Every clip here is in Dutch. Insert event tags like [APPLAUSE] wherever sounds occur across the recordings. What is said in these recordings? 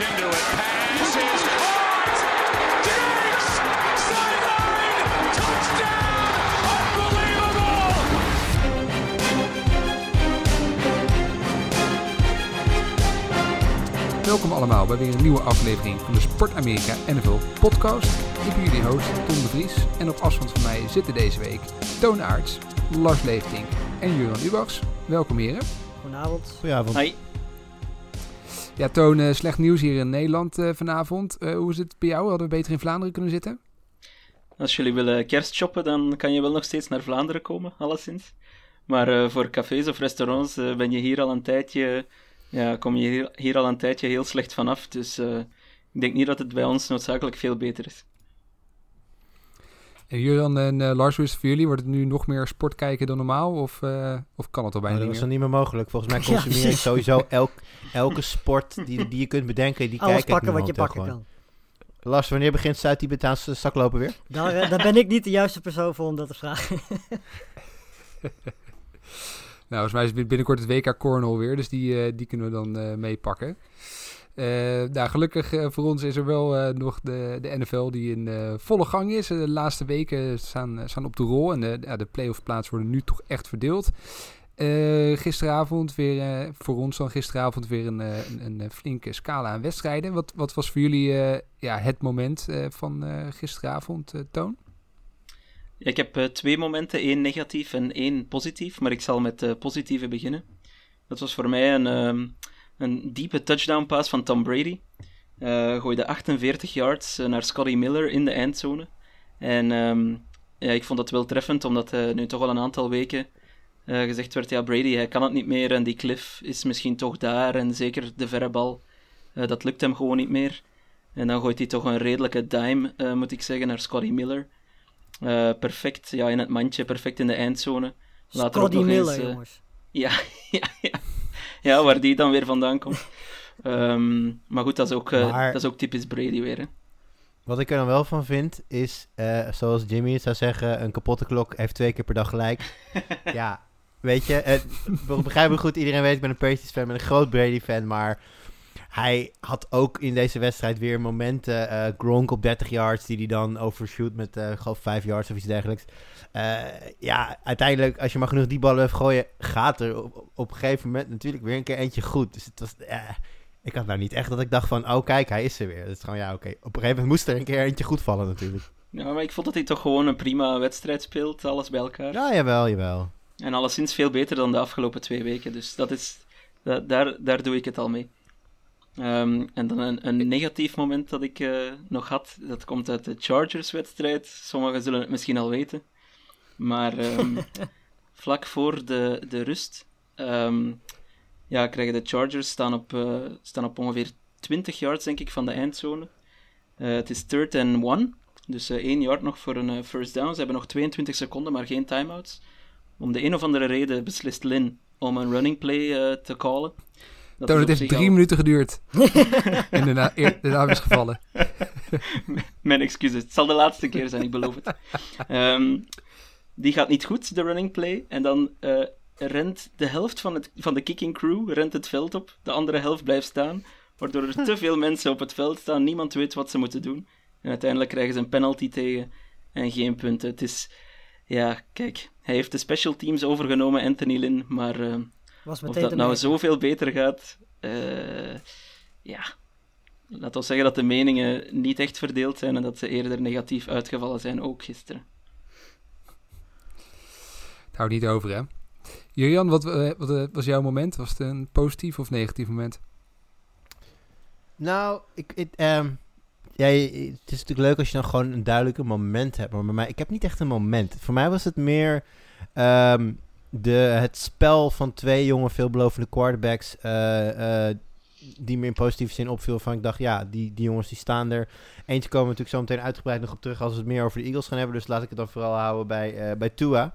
into it. Pass is caught. Diggs! Sideline! Touchdown! Unbelievable! Welkom allemaal bij weer een nieuwe aflevering van de Sport Amerika NFL podcast. Ik ben jullie host Tom de Vries en op afstand van mij zitten deze week Toon Aarts, Lars Leeftink en Juran Ubachs. Welkom heren. Goedenavond. Goedenavond. Hoi. Ja Toon, eh, slecht nieuws hier in Nederland eh, vanavond. Eh, hoe is het bij jou? Hadden we beter in Vlaanderen kunnen zitten? Als jullie willen kerstshoppen, dan kan je wel nog steeds naar Vlaanderen komen, alleszins. Maar voor cafés of restaurants ben je hier al een tijdje, ja, kom je hier, hier al een tijdje heel slecht vanaf. Dus ik denk niet dat het bij ons noodzakelijk veel beter is. En Juran en eh, Lars, hoe is het voor jullie? Wordt het nu nog meer sport kijken dan normaal? Of, eh, of kan het al bijna Nou, dat niet was meer? dan niet meer mogelijk. Volgens mij [LAUGHS] Ja, consumeer ik precies. sowieso elk, elke sport die, die je kunt bedenken. Die [LAUGHS] Alles kijk ik pakken wat je pakken gewoon. kan. Lars, wanneer begint Zuid-Tibetaanse zaklopen weer? [LAUGHS] Daar, eh, daar ben ik niet de juiste persoon voor om dat te vragen. Nou, volgens mij is het binnenkort het WK Cornhole weer, dus die, eh, die kunnen we dan eh, meepakken. Eh, nou, gelukkig eh, voor ons is er wel eh, nog de, de NFL die in volle gang is. De laatste weken staan, staan op de rol en de, ja, de playoff plaatsen worden nu toch echt verdeeld. Gisteravond weer, voor ons dan gisteravond weer een, een, flinke scala aan wedstrijden. Wat, wat was voor jullie ja, het moment van gisteravond, Toon? Ik heb twee momenten, één negatief en één positief, maar ik zal met de positieve beginnen. Dat was voor mij een, ehm, een diepe touchdown pass van Tom Brady. Eh gooide 48 yards eh, naar Scotty Miller in de eindzone. En ehm, ja, ik vond dat wel treffend, omdat eh, nu toch al een aantal weken gezegd werd, ja, Brady, hij kan het niet meer en die cliff is misschien toch daar. En zeker de verre bal, dat lukt hem gewoon niet meer. En dan gooit hij toch een redelijke dime, moet ik zeggen, naar Scotty Miller. Perfect ja, in het mandje, perfect in de eindzone. Later Scotty eens, Miller, jongens. Ja, [LAUGHS] ja, ja. Ja, waar die dan weer vandaan komt. Ehm, maar goed, dat is, ook, eh, Maar- dat is ook typisch Brady weer. Hè. Wat ik er dan wel van vind, is, eh, zoals Jimmy zou zeggen, een kapotte klok heeft twee keer per dag gelijk. [LAUGHS] ja, weet je, eh, we begrijpen goed, iedereen weet, ik ben een Patriots fan, ik ben een groot Brady fan, maar hij had ook in deze wedstrijd weer momenten, eh, Gronk op 30 yards, die hij dan overshoot met, ik geloof 5 yards of iets dergelijks. Eh, ja, uiteindelijk, als je maar genoeg die ballen heeft gooien, gaat er op, op een gegeven moment natuurlijk weer een keer eentje goed. Dus het was, ik had nou niet echt dat ik dacht van, oh kijk, hij is er weer. Is gewoon, ja, oké. Op een gegeven moment moest er een keer eentje goed vallen natuurlijk. Ja, maar ik vond dat hij toch gewoon een prima wedstrijd speelt, alles bij elkaar. Ja, jawel, jawel. En alleszins veel beter dan de afgelopen twee weken. Dus dat is, da- daar, daar doe ik het al mee. Ehm, en dan een, een negatief moment dat ik eh, nog had, dat komt uit de Chargers-wedstrijd. Sommigen zullen het misschien al weten. Maar ehm, [LAUGHS] vlak voor de, de rust ehm, ja, krijgen de Chargers staan op, eh, staan op ongeveer 20 yards, denk ik, van de eindzone. Eh, het is third and one, dus één yard nog voor een first down. Ze hebben nog 22 seconden, maar geen timeouts. Om de een of andere reden beslist Lin om een running play te callen. Dat Toon, het heeft drie al- minuten geduurd. [LAUGHS] en daarna, eer, daarna is gevallen. [LAUGHS] Mijn excuses. Het zal de laatste keer zijn, ik beloof het. Ehm, die gaat niet goed, de running play. En dan eh, rent de helft van, het, van de kicking crew rent het veld op. De andere helft blijft staan. Waardoor er te veel mensen op het veld staan. Niemand weet wat ze moeten doen. En uiteindelijk krijgen ze een penalty tegen. En geen punten. Het is... Ja, kijk. Hij heeft de special teams overgenomen, Anthony Lynn. Maar eh, Was of meteen dat nou zoveel beter gaat, eh, ja. Laat ons zeggen dat de meningen niet echt verdeeld zijn en dat ze eerder negatief uitgevallen zijn, ook gisteren. Het houdt niet over, hè? Julian, wat, eh, wat eh, was jouw moment? Was het een positief of negatief moment? Nou, ik, ik, ehm, ja, het is natuurlijk leuk als je dan gewoon een duidelijke moment hebt. Maar bij mij, ik heb niet echt een moment. Voor mij was het meer ehm, de, het spel van twee jonge, veelbelovende quarterbacks. eh, eh, die me in positieve zin opviel. Van ik dacht, ja, die, die jongens die staan er. Eentje komen we natuurlijk zo meteen uitgebreid nog op terug als we het meer over de Eagles gaan hebben. Dus laat ik het dan vooral houden bij, eh, bij Tua.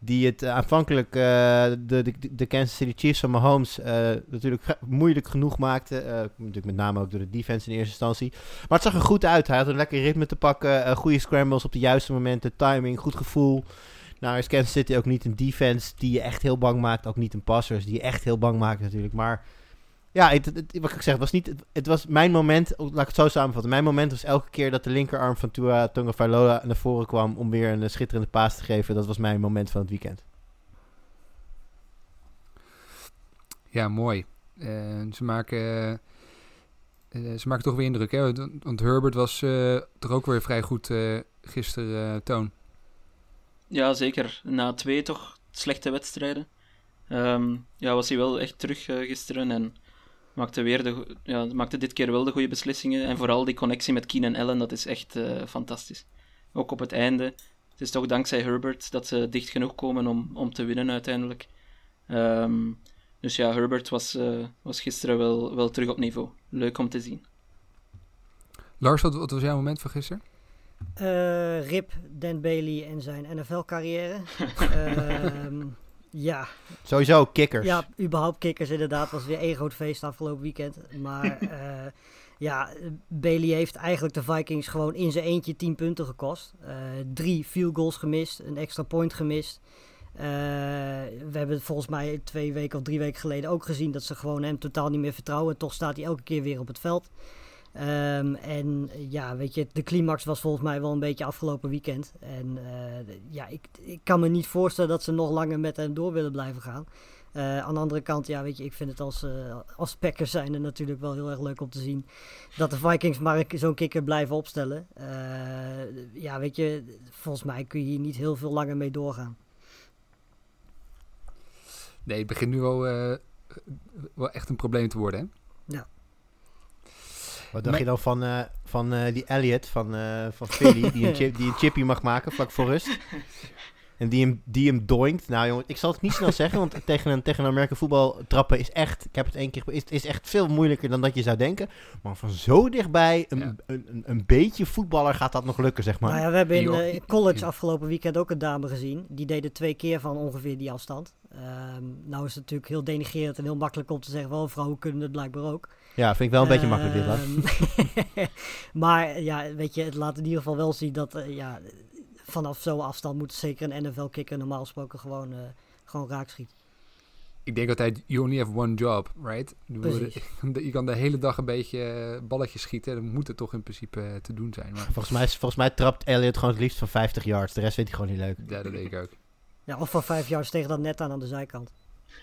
Die het aanvankelijk de, de, de Kansas City Chiefs van Mahomes natuurlijk moeilijk genoeg maakte. Natuurlijk met name ook door de defense in eerste instantie. Maar het zag er goed uit. Hij had een lekker ritme te pakken. goede scrambles op de juiste momenten. Timing, goed gevoel. Nou is Kansas City ook niet een defense die je echt heel bang maakt. Ook niet een passers die je echt heel bang maakt natuurlijk. Maar Ja, het, wat ik zeg, was niet, het, was mijn moment, laat ik het zo samenvatten. Mijn moment was elke keer dat de linkerarm van Tua Tonga Vailoa naar voren kwam om weer een schitterende paas te geven. Dat was mijn moment van het weekend. Ja, mooi. Eh, ze, maken, eh, eh, ze maken toch weer indruk, hè? Want- Herbert was eh, toch ook weer vrij goed gisteren, Toon. Ja, zeker. Na twee toch slechte wedstrijden. ehm, ja, was hij wel echt terug eh, gisteren en maakte, weer de, ja, maakte dit keer wel de goede beslissingen. En vooral die connectie met Keenan Allen, dat is echt eh, fantastisch. Ook op het einde. Het is toch dankzij Herbert dat ze dicht genoeg komen om, om te winnen uiteindelijk. Ehm, dus ja, Herbert was, eh, was gisteren wel, wel terug op niveau. Leuk om te zien. Lars, wat, wat was jouw moment van gisteren? Eh, Rip, Dan Bailey en zijn NFL-carrière. [LAUGHS] Ehm, ja, Sowieso kickers. ja, überhaupt kickers inderdaad. was weer één groot feest afgelopen weekend. Maar [LAUGHS] eh, ja, Bailey heeft eigenlijk de Vikings gewoon in zijn eentje 10 punten gekost. Eh, drie field goals gemist, een extra point gemist. Eh, we hebben volgens mij twee weken of drie weken geleden ook gezien dat ze gewoon hem totaal niet meer vertrouwen. En toch staat hij elke keer weer op het veld. Ehm, en ja, weet je, de climax was volgens mij wel een beetje afgelopen weekend. En eh, ja, ik, ik kan me niet voorstellen dat ze nog langer met hem door willen blijven gaan. Eh, aan de andere kant, ja, weet je, ik vind het als, eh als Packers zijnde natuurlijk wel heel erg leuk om te zien dat de Vikings maar zo'n kikker blijven opstellen. Eh, ja, weet je, volgens mij kun je hier niet heel veel langer mee doorgaan. Nee, het begint nu wel, eh, wel echt een probleem te worden, hè? Wat dacht je dan van, eh, van eh, die Elliot van, eh, van Philly, die een, [LAUGHS] chip, die een chippy mag maken vlak voor rust? En die hem, die hem doinkt. Nou jongen, ik zal het niet snel zeggen, want tegen een, tegen een Amerika voetbal trappen is echt, ik heb het één keer, is, is echt veel moeilijker dan dat je zou denken. Maar van zo dichtbij, een, Ja. een, een, een beetje voetballer gaat dat nog lukken, zeg maar. Nou ja, we hebben in, college afgelopen weekend ook een dame gezien. Die deden twee keer van ongeveer die afstand. Ehm, nou is het natuurlijk heel denigrerend en heel makkelijk om te zeggen, wel vrouwen kunnen het blijkbaar ook. Ja, vind ik wel een beetje makkelijk dit, Lars. Ehm, [LAUGHS] maar ja, weet je, het laat in ieder geval wel zien dat eh, ja, vanaf zo'n afstand moet zeker een NFL-kicker normaal gesproken gewoon, eh gewoon raak schieten. Ik denk altijd, you only have one job, right? Ik Precies. [LAUGHS] Je kan de hele dag een beetje eh, balletjes schieten. Dan moet het toch in principe te doen zijn. Maar Volgens mij, volgens mij trapt Elliot gewoon het liefst van 50 yards. De rest vindt hij gewoon niet leuk. ja, dat denk ik ook. Ja, of van vijf jaar tegen dat net aan aan de zijkant.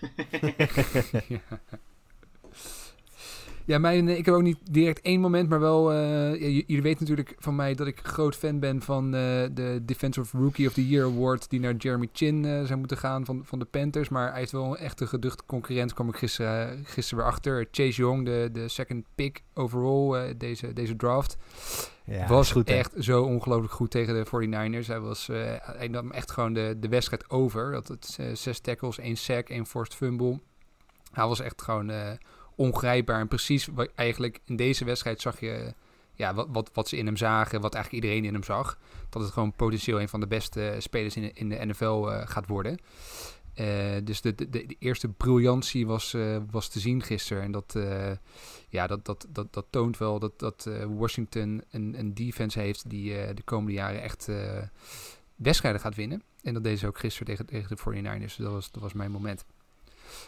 [LAUGHS] ja. Ja, mijn, eh, ik heb ook niet direct één moment, maar wel... ja, j- jullie weten natuurlijk van mij dat ik groot fan ben van eh, de Defensive Rookie of the Year Award... die naar Jeremy Chin eh, zou moeten gaan van, van de Panthers. Maar hij heeft wel een echte geduchte concurrent, kwam ik gisteren, gisteren weer achter. Chase Young, de, de second pick overall deze, deze draft. Ja, was goed, echt zo ongelooflijk goed tegen de 49ers. Hij, was, eh, hij nam echt gewoon de, de wedstrijd over. Dat het zes tackles, één sack, één forced fumble. Hij was echt gewoon ongrijpbaar. En precies wat eigenlijk in deze wedstrijd zag je ja, wat, wat, wat ze in hem zagen. Wat eigenlijk iedereen in hem zag. Dat het gewoon potentieel een van de beste eh, spelers in, de- in de NFL eh, gaat worden. Eh, dus de, de, de eerste briljantie was, was te zien gisteren. En dat, ja, dat, dat, dat, dat toont wel dat, dat Washington een, een defense heeft die de komende jaren echt wedstrijden gaat winnen. En dat deden ze ook gisteren tegen, tegen de 49ers. Dus dat was, dat was mijn moment.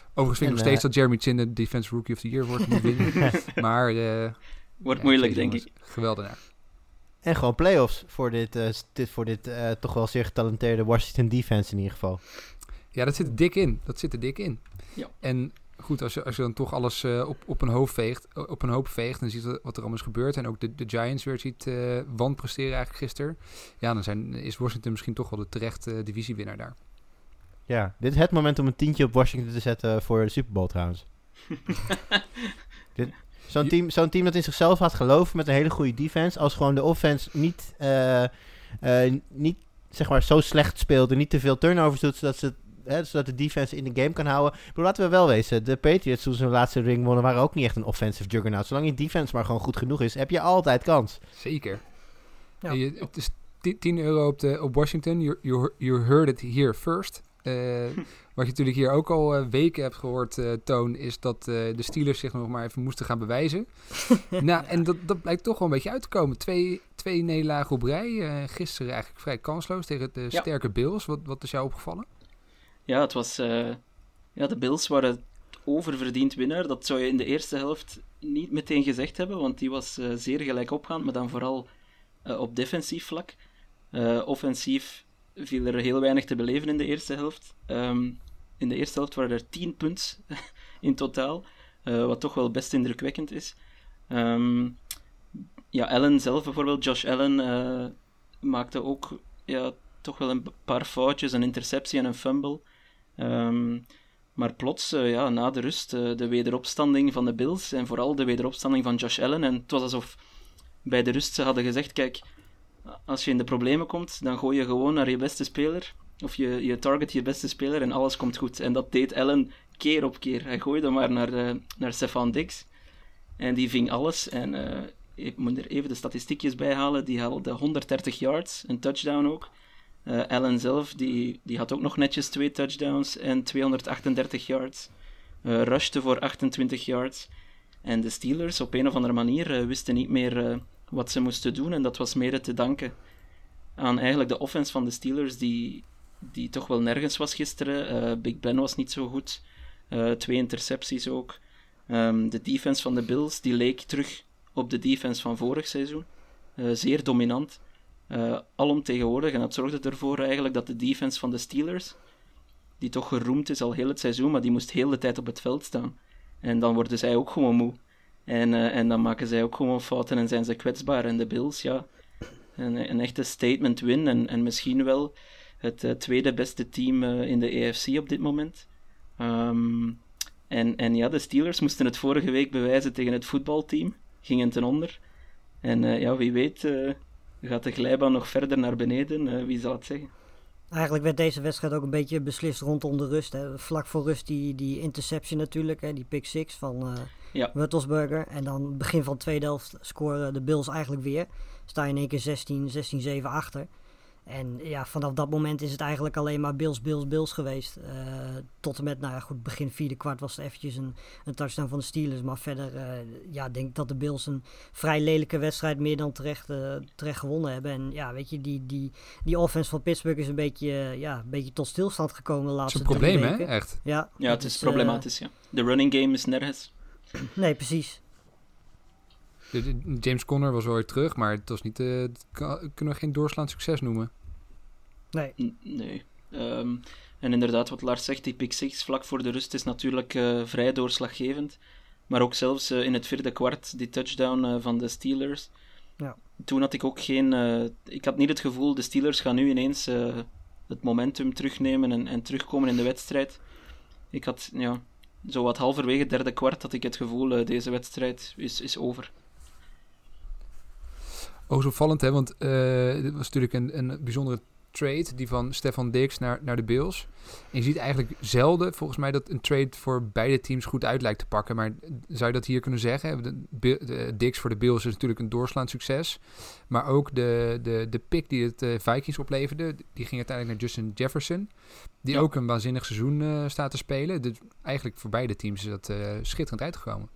Overigens vind ik nog steeds dat Jeremy Chin de Defense Rookie of the Year wordt moet winnen. [LAUGHS] maar eh, Wordt ja, moeilijk, denk ik. Geweldenaar. En gewoon playoffs voor dit, eh, dit, voor dit eh, toch wel zeer getalenteerde Washington defense in ieder geval. Ja, dat zit er dik in. Dat zit er dik in. Ja. En goed, als je, als je dan toch alles eh, op, op, een hoop veegt, op een hoop veegt en ziet wat wat er allemaal is gebeurd. En ook de, de Giants weer ziet eh wanpresteren eigenlijk gisteren. Ja, dan zijn, is Washington misschien toch wel de terechte divisiewinnaar daar. Ja, dit is het moment om een tientje op Washington te zetten voor de Super Bowl trouwens. [LAUGHS] Dit- Zo'n team, zo'n team dat in zichzelf gaat geloven met een hele goede defense. Als gewoon de offense niet, eh, eh, niet zeg maar, zo slecht speelt en niet te veel turnovers doet, zodat, ze, hè, zodat de defense in de game kan houden. Ik bedoel, laten we wel wezen, de Patriots toen ze hun laatste ring wonnen waren ook niet echt een offensive juggernaut. Zolang je defense maar gewoon goed genoeg is, heb je altijd kans. Zeker. Ja. Je- het is ti- 10 euro op, de, op Washington. You, you, you heard it here first. Eh, wat je natuurlijk hier ook al eh, weken hebt gehoord, eh, Toon, is dat eh, de Steelers zich nog maar even moesten gaan bewijzen. [LAUGHS] nou, en dat, dat blijkt toch wel een beetje uit te komen. Twee, twee nederlagen op rij. eh, gisteren eigenlijk vrij kansloos tegen de Ja. sterke Bills. Wat, wat is jou opgevallen? Ja, het was... eh, ja, de Bills waren oververdiend winnaar. Dat zou je in de eerste helft niet meteen gezegd hebben, want die was uh, zeer gelijk opgaand, maar dan vooral uh, op defensief vlak. Uh, offensief viel er heel weinig te beleven in de eerste helft. Um, in de eerste helft waren er 10 punten [LAUGHS] in totaal, wat toch wel best indrukwekkend is. Um, ja, Allen zelf bijvoorbeeld, Josh Allen, maakte ook ja, toch wel een paar foutjes, een interceptie en een fumble. Um, maar plots, uh, ja, na de rust, de wederopstanding van de Bills en vooral de wederopstanding van Josh Allen. En het was alsof bij de rust ze hadden gezegd: kijk, als je in de problemen komt, dan gooi je gewoon naar je beste speler. Of je, je target je beste speler en alles komt goed. En dat deed Allen keer op keer. Hij gooide maar naar, uh, naar Stefan Diggs. En die ving alles. En ik moet er even de statistiekjes bij halen. Die haalde 130 yards, een touchdown ook. Uh, Allen zelf, die, die had ook nog netjes twee touchdowns en 238 yards. Uh, rushte voor 28 yards. En de Steelers, op een of andere manier, wisten niet meer wat ze moesten doen. En dat was mede te danken aan eigenlijk de offense van de Steelers, die, die toch wel nergens was gisteren. Big Ben was niet zo goed. twee intercepties ook. Um, de defense van de Bills, die leek terug op de defense van vorig seizoen. zeer dominant alomtegenwoordig. En dat zorgde ervoor eigenlijk dat de defense van de Steelers, die toch geroemd is al heel het seizoen, maar die moest heel de tijd op het veld staan. En dan worden zij ook gewoon moe. En, uh, en dan maken zij ook gewoon fouten en zijn ze kwetsbaar. En de Bills, ja, een, een echte statement win. En, en misschien wel het uh, tweede beste team in de EFC op dit moment. Um, en, en ja, de Steelers moesten het vorige week bewijzen tegen het voetbalteam. Gingen ten onder. En ja, wie weet Gaat de glijbaan nog verder naar beneden? Wie zal het zeggen? Eigenlijk werd deze wedstrijd ook een beetje beslist rondom de rust. Hè. Vlak voor rust die, die interception natuurlijk, hè, die pick six van uh, ja. En dan begin van de tweede helft scoren de Bills eigenlijk weer. Sta je in één keer 16, 16, 7 achter. En ja, vanaf dat moment is het eigenlijk alleen maar Bills, Bills, Bills geweest. Uh, tot en met, nou ja, goed, begin vierde kwart was het eventjes een, een touchdown van de Steelers. Maar verder, uh, ja, denk dat de Bills een vrij lelijke wedstrijd meer dan terecht, uh, terecht gewonnen hebben. En ja, weet je, die, die, die offense van Pittsburgh is een beetje, ja, een beetje tot stilstand gekomen de laatste Het is een probleem, hè? Echt. Ja, ja het is, is problematisch, ja. De running game is nergens. Nee, precies. James Conner was wel weer terug, maar het was niet, uh, kunnen we geen doorslaand succes noemen. Nee. nee. Um, en inderdaad, wat Lars zegt, die pick 6 vlak voor de rust is natuurlijk uh, vrij doorslaggevend. Maar ook zelfs uh, in het vierde kwart, die touchdown uh, van de Steelers. Ja. Toen had ik ook geen. ik had niet het gevoel, de Steelers gaan nu ineens het momentum terugnemen en, en, terugkomen in de wedstrijd. Ik had, ja, zo wat halverwege het derde kwart had ik het gevoel, deze wedstrijd is, is over. Oh, zo vallend, hè? Want dit was natuurlijk een, een bijzondere trade, die van Stefan Dix naar, naar de Bills. En je ziet eigenlijk zelden, volgens mij, dat een trade voor beide teams goed uit lijkt te pakken. Maar zou je dat hier kunnen zeggen? De, de, Dix voor de Bills is natuurlijk een doorslaand succes. Maar ook de, de, de pick die het uh, Vikings opleverde, die ging uiteindelijk naar Justin Jefferson. Die ja. ook een waanzinnig seizoen uh, staat te spelen. Dus eigenlijk voor beide teams is dat uh, schitterend uitgekomen.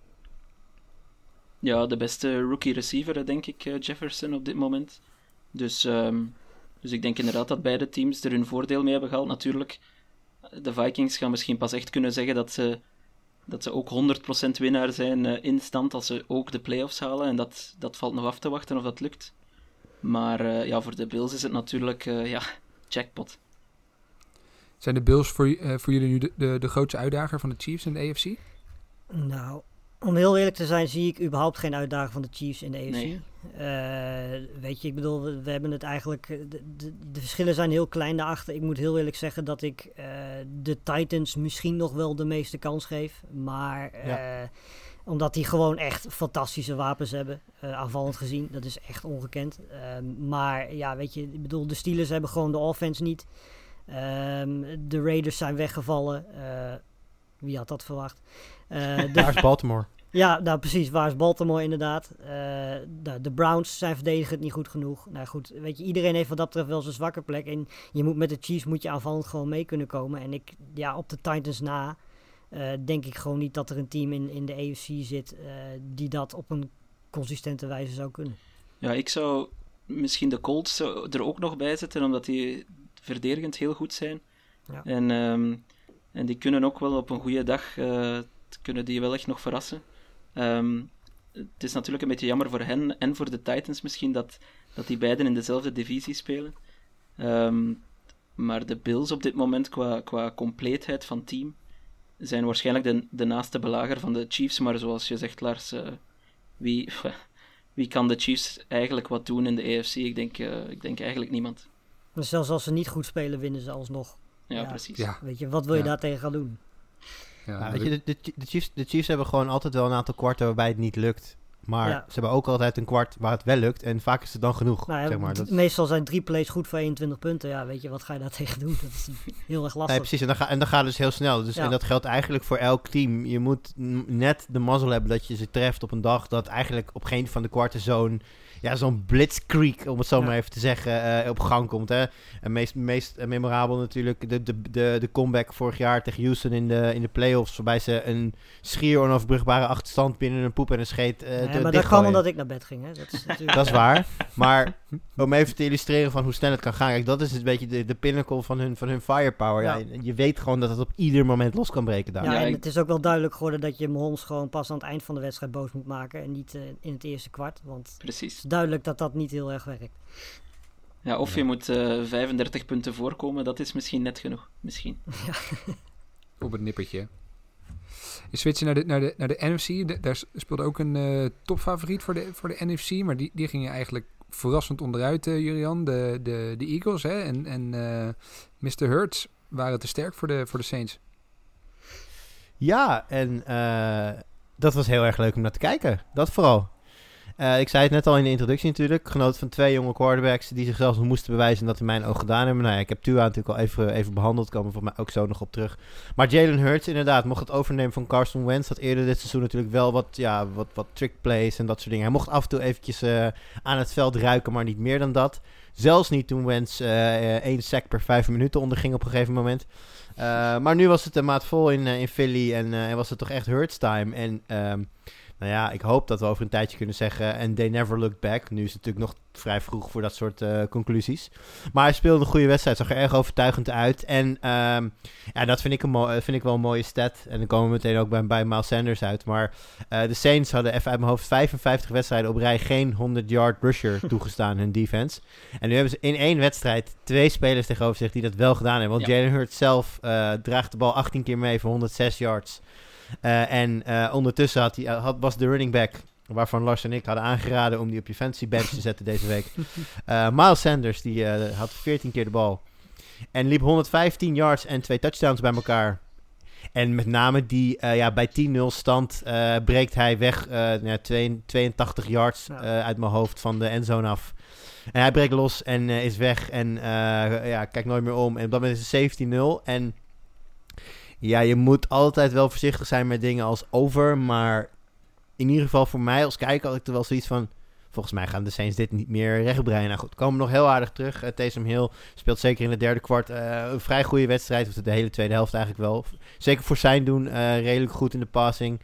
Ja, de beste rookie receiver, denk ik, Jefferson op dit moment. Dus um, dus ik denk inderdaad dat beide teams er hun voordeel mee hebben gehaald. Natuurlijk, de Vikings gaan misschien pas echt kunnen zeggen dat ze, dat ze ook 100% winnaar zijn uh, in stand als ze ook de playoffs halen. En dat, dat valt nog af te wachten of dat lukt. Maar uh, ja, voor de Bills is het natuurlijk uh, ja, jackpot. Zijn de Bills voor, voor jullie nu de, de, de grootste uitdager van de Chiefs in de AFC? Nou, om heel eerlijk te zijn, zie ik überhaupt geen uitdaging van de Chiefs in de AFC. Nee. Uh, weet je, ik bedoel, we, we, hebben het eigenlijk. De, de, de, verschillen zijn heel klein daarachter. Ik moet heel eerlijk zeggen dat ik uh, de Titans misschien nog wel de meeste kans geef. Maar ja. uh, omdat die gewoon echt fantastische wapens hebben, aanvallend gezien. Dat is echt ongekend. Ehm, maar ja, weet je, ik bedoel, de Steelers hebben gewoon de offense niet. Um, de Raiders zijn weggevallen. wie had dat verwacht? De, Waar is Baltimore? Ja, nou precies. Waar is Baltimore inderdaad? Uh, de, de, Browns zijn verdedigend niet goed genoeg. Nou goed, weet je, iedereen heeft wat dat betreft wel zijn zwakke plek. En je moet met de Chiefs moet je aanvallend gewoon mee kunnen komen. En ik, ja, op de Titans na uh, denk ik gewoon niet dat er een team in, in de AFC zit uh, die dat op een consistente wijze zou kunnen. Ja, ik zou misschien de Colts er ook nog bij zetten, omdat die verdedigend heel goed zijn. Ja. En, um, en die kunnen ook wel op een goede dag kunnen die wel echt nog verrassen. Ehm, het is natuurlijk een beetje jammer voor hen en voor de Titans misschien dat, dat die beiden in dezelfde divisie spelen. Ehm, maar de Bills op dit moment, qua, qua compleetheid van team, zijn waarschijnlijk de, de naaste belager van de Chiefs. Maar zoals je zegt, Lars, eh, wie, [LAUGHS] wie kan de Chiefs eigenlijk wat doen in de AFC? Ik denk, uh, ik denk eigenlijk niemand. Dus zelfs als ze niet goed spelen, winnen ze alsnog. Ja, ja precies. Ja. Weet je, wat wil je Ja. daartegen gaan doen? Ja, Ja, weet je, de, Chiefs, de Chiefs hebben gewoon altijd wel een aantal kwarten waarbij het niet lukt. Maar Ja. ze hebben ook altijd een kwart waar het wel lukt. En vaak is het dan genoeg. Nou ja, zeg maar. Dat, Meestal zijn drie plays goed voor 21 punten. Ja, weet je, wat ga je daar [LAUGHS] tegen doen? Dat is heel erg nee, lastig. precies. En dan, ga, en dan gaat het dus heel snel. Dus, Ja. En dat geldt eigenlijk voor elk team. Je moet net de mazzel hebben dat je ze treft op een dag dat eigenlijk op geen van de kwarten zo'n ja, zo'n blitzkrieg, om het zo Ja. maar even te zeggen, eh, op gang komt. Hè. En meest, meest eh, memorabel natuurlijk de, de, de, de comeback vorig jaar tegen Houston in de, in de playoffs. Waarbij ze een schier onafbrugbare achterstand binnen een poep en een scheet eh Nee, de- maar dat dichtgooien. omdat ik naar bed ging. Hè. Dat is [LAUGHS] natuurlijk... Dat is waar. Maar om even te illustreren van hoe snel het kan gaan. Kijk, dat is een beetje de, de pinnacle van hun, van hun firepower. Ja. Ja. je weet gewoon dat het op ieder moment los kan breken daar. Ja, en het is ook wel duidelijk geworden dat je Mahomes gewoon pas aan het eind van de wedstrijd boos moet maken. En niet in het eerste kwart. Want Precies. Duidelijk dat dat niet heel erg werkt. Ja, of je moet eh 35 punten voorkomen, dat is misschien net genoeg. Misschien. [LAUGHS] op het nippertje. Je switchen naar de, naar de, naar de NFC. De- daar speelde ook een eh, topfavoriet voor de, voor de NFC. Maar die, die gingen eigenlijk verrassend onderuit, eh Jurian. De, de, de Eagles hè? en, en eh, Mr. Hurts waren te sterk voor de, voor de Saints. Ja, en eh, dat was heel erg leuk om naar te kijken. Dat vooral. Eh, ik zei het net al in de introductie natuurlijk. Genoten van twee jonge quarterbacks die zichzelf nog moesten bewijzen en dat in mijn ogen gedaan hebben. Nou ja, ik heb Tua natuurlijk al even, even behandeld. Komen voor mij ook zo nog op terug. Maar Jalen Hurts inderdaad mocht het overnemen van Carson Wentz. Dat eerder dit seizoen natuurlijk wel wat, ja, wat, wat trick plays en dat soort dingen. Hij mocht af en toe eventjes eh, aan het veld ruiken, maar niet meer dan dat. Zelfs niet toen Wentz eh, één sack per vijf minuten onderging op een gegeven moment. Maar nu was het een maat vol in, in Philly en was het toch echt Hurts time. En um, nou ja, ik hoop dat we over een tijdje kunnen zeggen en they never looked back. Nu is het natuurlijk nog vrij vroeg voor dat soort uh, conclusies. Maar hij speelde een goede wedstrijd, zag er erg overtuigend uit. En um, ja, dat vind ik, een vind ik wel een mooie stat. En dan komen we meteen ook bij, bij Miles Sanders uit. Maar uh, de Saints hadden even uit mijn hoofd 55 wedstrijden op rij geen 100-yard rusher [LAUGHS] toegestaan, hun defense. En nu hebben ze in één wedstrijd twee spelers tegenover zich die dat wel gedaan hebben. Want ja. Jalen Hurts zelf uh, draagt de bal 18 keer mee voor 106 yards. Uh, en uh, ondertussen had hij, had, was de running back, waarvan Lars en ik hadden aangeraden om die op je fantasy bench te zetten deze week. Uh, [LAUGHS] Miles Sanders, die had 14 keer de bal. En liep 115 yards en twee touchdowns bij elkaar. En met name die, uh, ja, bij 10-0 stand breekt hij weg ja, 82 yards uit mijn hoofd van de endzone af. En hij breekt los en is weg en ja, kijkt nooit meer om. En op dat moment is het 17-0 en... Ja, je moet altijd wel voorzichtig zijn met dingen als over. Maar in ieder geval voor mij als kijker had ik er wel zoiets van... Volgens mij gaan de Saints dit niet meer rechtbreien. Nou goed, komen nog heel aardig terug. Uh, Taysom Hill speelt zeker in het derde kwart uh, een vrij goede wedstrijd. Of de hele tweede helft eigenlijk wel. Zeker voor zijn doen uh, redelijk goed in de passing.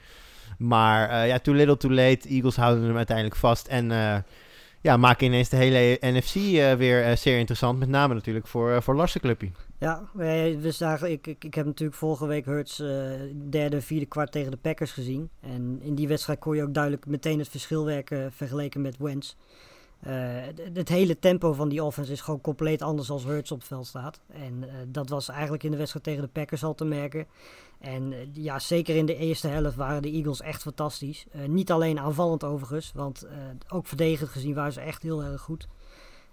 Maar ja, too little too late. Eagles houden hem uiteindelijk vast. En ja, maken ineens de hele NFC weer zeer interessant. Met name natuurlijk voor, voor Larsen. Ja, zagen, ik, ik, ik heb natuurlijk vorige week Hurts uh, derde, vierde kwart tegen de Packers gezien. En in die wedstrijd kon je ook duidelijk meteen het verschil werken vergeleken met Wentz. Uh, het, hele tempo van die offense is gewoon compleet anders als Hurts op het veld staat. En uh, dat was eigenlijk in de wedstrijd tegen de Packers al te merken. En ja, zeker in de eerste helft waren de Eagles echt fantastisch. niet alleen aanvallend overigens, want ook verdedigend gezien waren ze echt heel erg goed.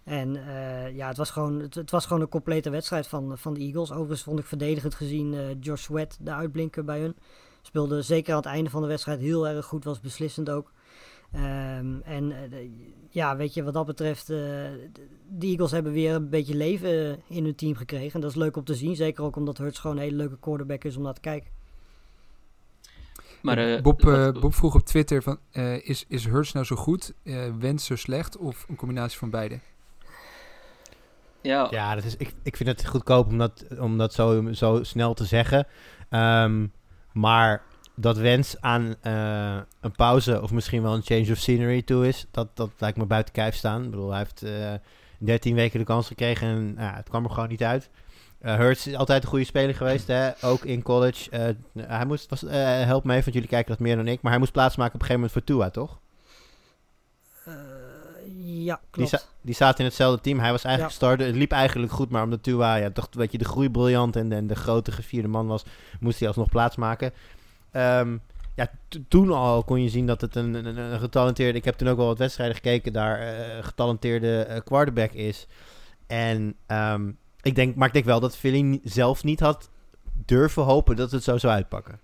En uh, ja, het was, gewoon, het, het, was gewoon een complete wedstrijd van, van de Eagles. Overigens vond ik verdedigend gezien uh, Josh Sweat de uitblinker bij hun. Speelde zeker aan het einde van de wedstrijd heel erg goed, was beslissend ook. Um, en uh, de, ja, weet je, wat dat betreft, de Eagles hebben weer een beetje leven in hun team gekregen. En dat is leuk om te zien, zeker ook omdat Hurts gewoon een hele leuke quarterback is om naar te kijken. Maar, uh, Bob, uh, Bob, vroeg op Twitter: van, uh, is, is Hurts nou zo goed, Wens zo slecht of een combinatie van beide? Ja, ja dat is, ik, ik vind het goedkoop om dat, om dat zo, zo snel te zeggen. Um, maar dat Wens aan uh, een pauze of misschien wel een change of scenery toe is, dat, dat lijkt me buiten kijf staan. Ik bedoel, hij heeft uh, 13 weken de kans gekregen en uh, het kwam er gewoon niet uit. Uh, Hurts is altijd een goede speler geweest, hè? ook in college. Hij moest, was, help me want jullie kijken dat meer dan ik. Maar hij moest plaatsmaken op een gegeven moment voor Tua, toch? Ja, klopt. Die, die zaten in hetzelfde team. Hij was eigenlijk ja. starter. Het liep eigenlijk goed, maar omdat Tua ja, toch weet je, de groei briljant en, en de grote gevierde man was, moest hij alsnog plaatsmaken. Um, ja, toen al kon je zien dat het een, een, een, getalenteerde... Ik heb toen ook wel wat wedstrijden gekeken daar. Uh, getalenteerde uh, quarterback is. En um, ik denk, maar ik denk wel dat Philly zelf niet had durven hopen dat het zo zou uitpakken.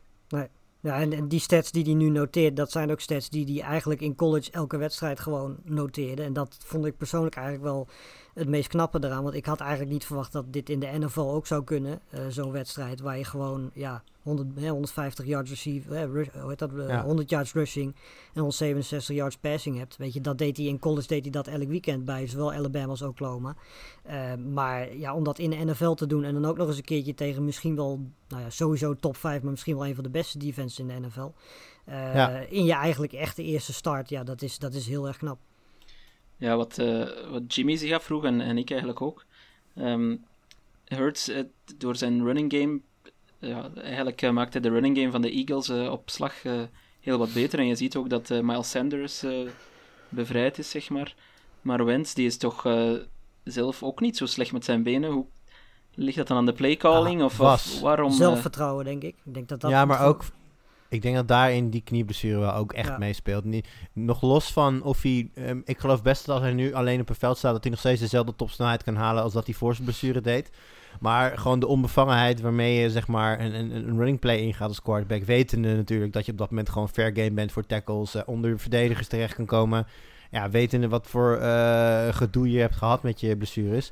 Ja, en, en die stats die hij nu noteert, dat zijn ook stats die hij eigenlijk in college elke wedstrijd gewoon noteerde. En dat vond ik persoonlijk eigenlijk wel het meest knappe eraan. Want ik had eigenlijk niet verwacht dat dit in de NFL ook zou kunnen. Uh, Zo'n wedstrijd waar je gewoon ja, 100, hè, 150 yards receive, rush, hoe heet dat, uh, ja. 100 yards rushing en 167 yards passing hebt. Weet je, dat deed hij in college deed hij dat elk weekend bij zowel Alabama als Oklahoma. Uh, maar ja, om dat in de NFL te doen en dan ook nog eens een keertje tegen misschien wel, nou ja, sowieso top 5, maar misschien wel een van de beste defenses in de NFL. Ja. In je eigenlijk echte eerste start, ja, dat is, dat is heel erg knap. Ja, wat, uh, wat Jimmy zich afvroeg en, en ik eigenlijk ook. Um, Hurts, uh, door zijn running game, ja, eigenlijk uh, maakte de running game van de Eagles op slag heel wat beter. En je ziet ook dat Miles Sanders bevrijd is, zeg maar. Maar Wentz, die is toch zelf ook niet zo slecht met zijn benen. Hoe ligt dat dan aan de playcalling? Ah, of, of, waarom? Zelfvertrouwen, denk ik. ik denk dat dat ja, maar ook ik denk dat daarin die knieblessure wel ook echt ja. meespeelt. Niet, nog los van of hij... Um, ik geloof best dat als hij nu alleen op een veld staat... dat hij nog steeds dezelfde topsnelheid kan halen... als dat hij voor zijn blessure deed. Maar gewoon de onbevangenheid waarmee je zeg maar een, een, een running play ingaat als quarterback. Wetende natuurlijk dat je op dat moment gewoon fair game bent voor tackles. Uh, onder verdedigers terecht kan komen. Ja, wetende wat voor uh, gedoe je hebt gehad met je blessures.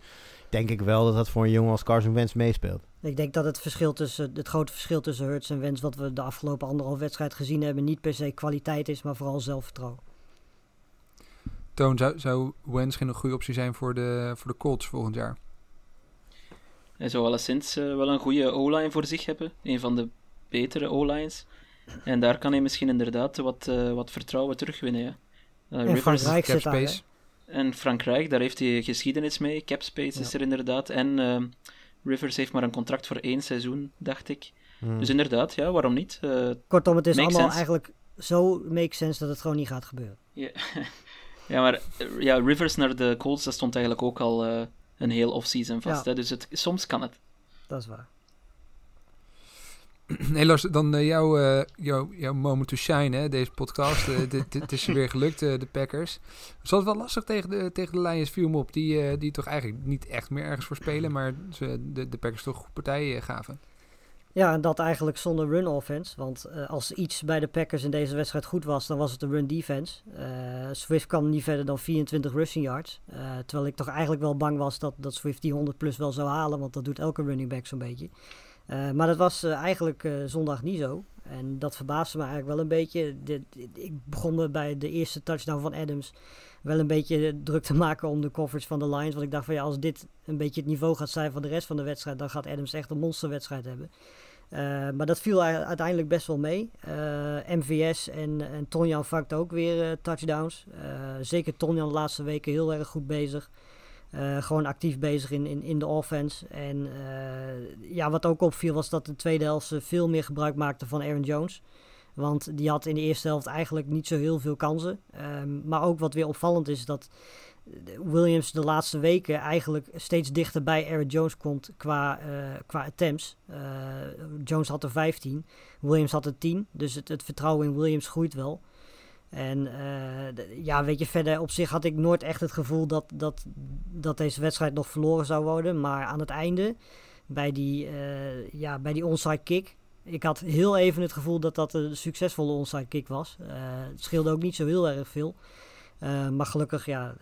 Denk ik wel dat dat voor een jongen als Carson Wentz meespeelt. Ik denk dat het, verschil tussen, het grote verschil tussen Hurts en Wens, wat we de afgelopen anderhalf wedstrijd gezien hebben, niet per se kwaliteit is, maar vooral zelfvertrouwen. Toon, zou, zou Wens geen goede optie zijn voor de, voor de Colts volgend jaar? Hij zou alleszins uh, wel een goede O-line voor zich hebben. Een van de betere O-lines. En daar kan hij misschien inderdaad wat, uh, wat vertrouwen terugwinnen. Ja. Uh, en Rivers, Frankrijk zit daar, En Frankrijk, daar heeft hij geschiedenis mee. Capspace ja. is er inderdaad. En ehm, Rivers heeft maar een contract voor één seizoen, dacht ik. Hmm. Dus inderdaad, ja, waarom niet? Uh, Kortom, het is allemaal sense. eigenlijk zo make sense dat het gewoon niet gaat gebeuren. Ja, [LAUGHS] ja maar ja, Rivers naar de Colts, dat stond eigenlijk ook al uh, een heel offseason vast. Ja. Hè? Dus het, soms kan het. Dat is waar. [CLEARS THROAT] Nee, dan jouw, uh, jouw, jouw moment to shine, hè, deze podcast. Het is weer gelukt, de Packers. Het was wel lastig tegen de, tegen de Lions, viel op. Die, die toch eigenlijk niet echt meer ergens voor spelen, maar ze, de, de Packers toch partijen gaven. Ja, en dat eigenlijk zonder run offense. Want als iets bij de Packers in deze wedstrijd goed was, dan was het de run defense. Swift kwam niet verder dan 24 rushing yards. Terwijl ik toch eigenlijk wel bang was dat, dat Swift die 100 plus wel zou halen. Want dat doet elke running back zo'n beetje. Uh, maar dat was uh, eigenlijk uh, zondag niet zo. En dat verbaasde me eigenlijk wel een beetje. Ik begon me bij de eerste touchdown van Adams wel een beetje druk te maken om de coverage van de Lions. Want ik dacht van ja, als dit een beetje het niveau gaat zijn van de rest van de wedstrijd, dan gaat Adams echt een monsterwedstrijd hebben. maar dat viel uiteindelijk best wel mee. MVS en, en Tonjan vangt ook weer touchdowns. zeker Tonjan de laatste weken heel erg goed bezig. Uh, gewoon actief bezig in, in, in de offense. En uh, ja, wat ook opviel was dat de tweede helft veel meer gebruik maakte van Aaron Jones. Want die had in de eerste helft eigenlijk niet zo heel veel kansen. Um, maar ook wat weer opvallend is dat Williams de laatste weken eigenlijk steeds dichter bij Aaron Jones komt qua, uh, qua attempts. Jones had er 15, Williams had er 10. Dus het, het vertrouwen in Williams groeit wel. En uh, ja, weet je, verder op zich had ik nooit echt het gevoel dat, dat, dat deze wedstrijd nog verloren zou worden. Maar aan het einde, bij die, uh, ja, bij die onside kick, ik had heel even het gevoel dat dat een succesvolle onside kick was. Uh, het scheelde ook niet zo heel erg veel. maar gelukkig, ja,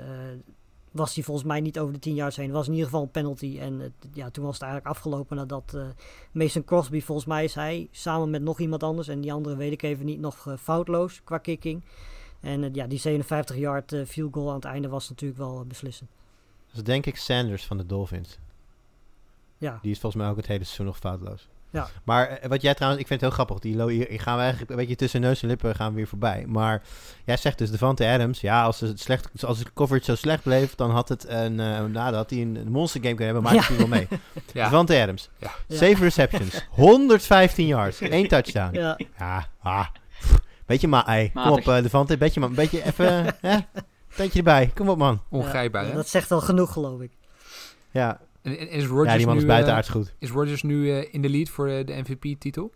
was hij volgens mij niet over de 10 yards heen. Het was in ieder geval een penalty. En het, ja, toen was het eigenlijk afgelopen nadat uh, Mason Crosby, volgens mij is hij samen met nog iemand anders. En die andere weet ik even niet, nog uh, foutloos qua kicking. En uh, ja, die 57 yard field goal aan het einde was natuurlijk wel beslissend. Dat is denk ik Sanders van de Dolphins. Ja. Die is volgens mij ook het hele seizoen nog foutloos. Ja. Maar eh, wat jij trouwens, ik vind het heel grappig. Die lo- hier, gaan we eigenlijk een beetje tussen neus en lippen gaan we weer voorbij. Maar jij zegt dus Devante Adams. Ja, als, het slecht, als de coverage zo slecht bleef, dan had het een, eh nou, dan had hij een monster game kunnen hebben. Maar Ja. ik zie wel mee. [LAUGHS] Ja. Devante Adams. Ja. Ja. 7 receptions. 115 yards. één touchdown. Ja, Ja, ah. Beetje maar, hey, kom op uh, Devante, beetje maar, een beetje even, [LAUGHS] hè? Tandje erbij, kom op man. Ongrijpbaar, ja, hè? dat zegt al genoeg, geloof ik. Ja, En, en is ja Rodgers die man nu, is eh, buitenaards goed. is Rodgers nu eh, in de lead voor eh, de MVP-titel?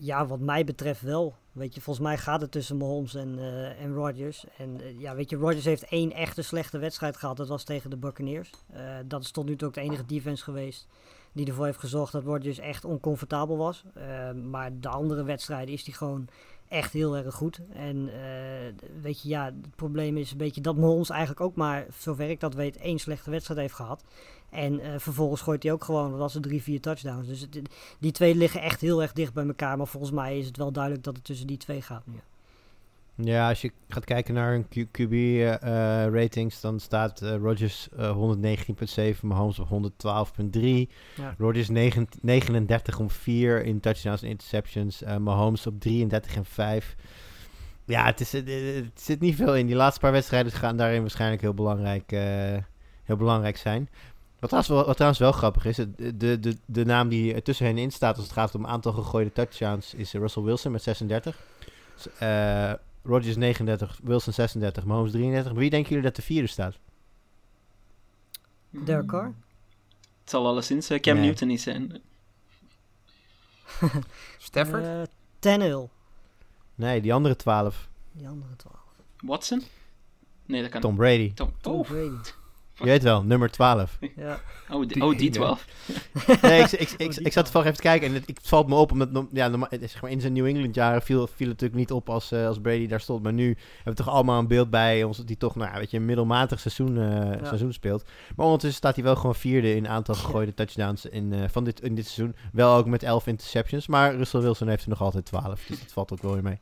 Ja, wat mij betreft wel. Weet je, volgens mij gaat het tussen Mahomes en, eh en Rodgers. En ja, weet je, Rodgers heeft één echte slechte wedstrijd gehad. Dat was tegen de Buccaneers. Eh, dat is tot nu toe ook de enige defense geweest die ervoor heeft gezorgd dat Rodgers echt oncomfortabel was. Eh, maar de andere wedstrijden is hij gewoon echt heel erg goed. En eh, weet je, ja, het probleem is een beetje dat Mahomes eigenlijk ook maar, zover ik dat weet, één slechte wedstrijd heeft gehad. En eh, vervolgens gooit hij ook gewoon, wat was het, drie, vier touchdowns. Dus die twee liggen echt heel erg dicht bij elkaar. Maar volgens mij is het wel duidelijk dat het tussen die twee gaat nu. Als je gaat kijken naar een QB-ratings, eh, dan staat eh, Rodgers eh 119,7, Mahomes op 112,3. Ja. Rodgers 9 39 om 4 in touchdowns en interceptions. eh, Mahomes op 33 en 5. Ja, het, is, het, het zit niet veel in. Die laatste paar wedstrijden gaan daarin waarschijnlijk heel belangrijk, eh, heel belangrijk zijn. Wat trouwens, wel, wat trouwens wel grappig is, de, de, de naam die tussen hen in staat als het gaat om aantal gegooide touchdowns, is eh, Russell Wilson met 36. S- eh, Rodgers 39, Wilson 36, Mahomes 33. Wie denken jullie dat de vierde staat? Derek Carr? Het zal alleszins eh, Cam Nee. Newton niet zijn. [LAUGHS] Stafford? Eh Tannehill. Nee, die andere 12. Die andere twaalf. Watson? Nee, dat kan Tom Brady. Tom. Tom Oh, Brady. Je weet wel, nummer 12. Ja. oh, die, Die oh, die ene. 12. [LAUGHS] Nee, ik, ik, ik, ik, die ik zat toevallig even te kijken en het, ik, het valt me op, omdat ja, norma- het is zeg maar, in zijn New England jaren viel, viel het natuurlijk niet op als, eh, als Brady daar stond. Maar nu hebben we toch allemaal een beeld bij ons dat hij toch nou, ja, weet je, een middelmatig seizoen, eh, seizoen speelt. Maar ondertussen staat hij wel gewoon vierde in aantal gegooide touchdowns in, eh, van dit, in dit seizoen. Wel ook met 11 interceptions, maar Russell Wilson heeft er nog altijd 12. Dus dat valt ook wel weer mee.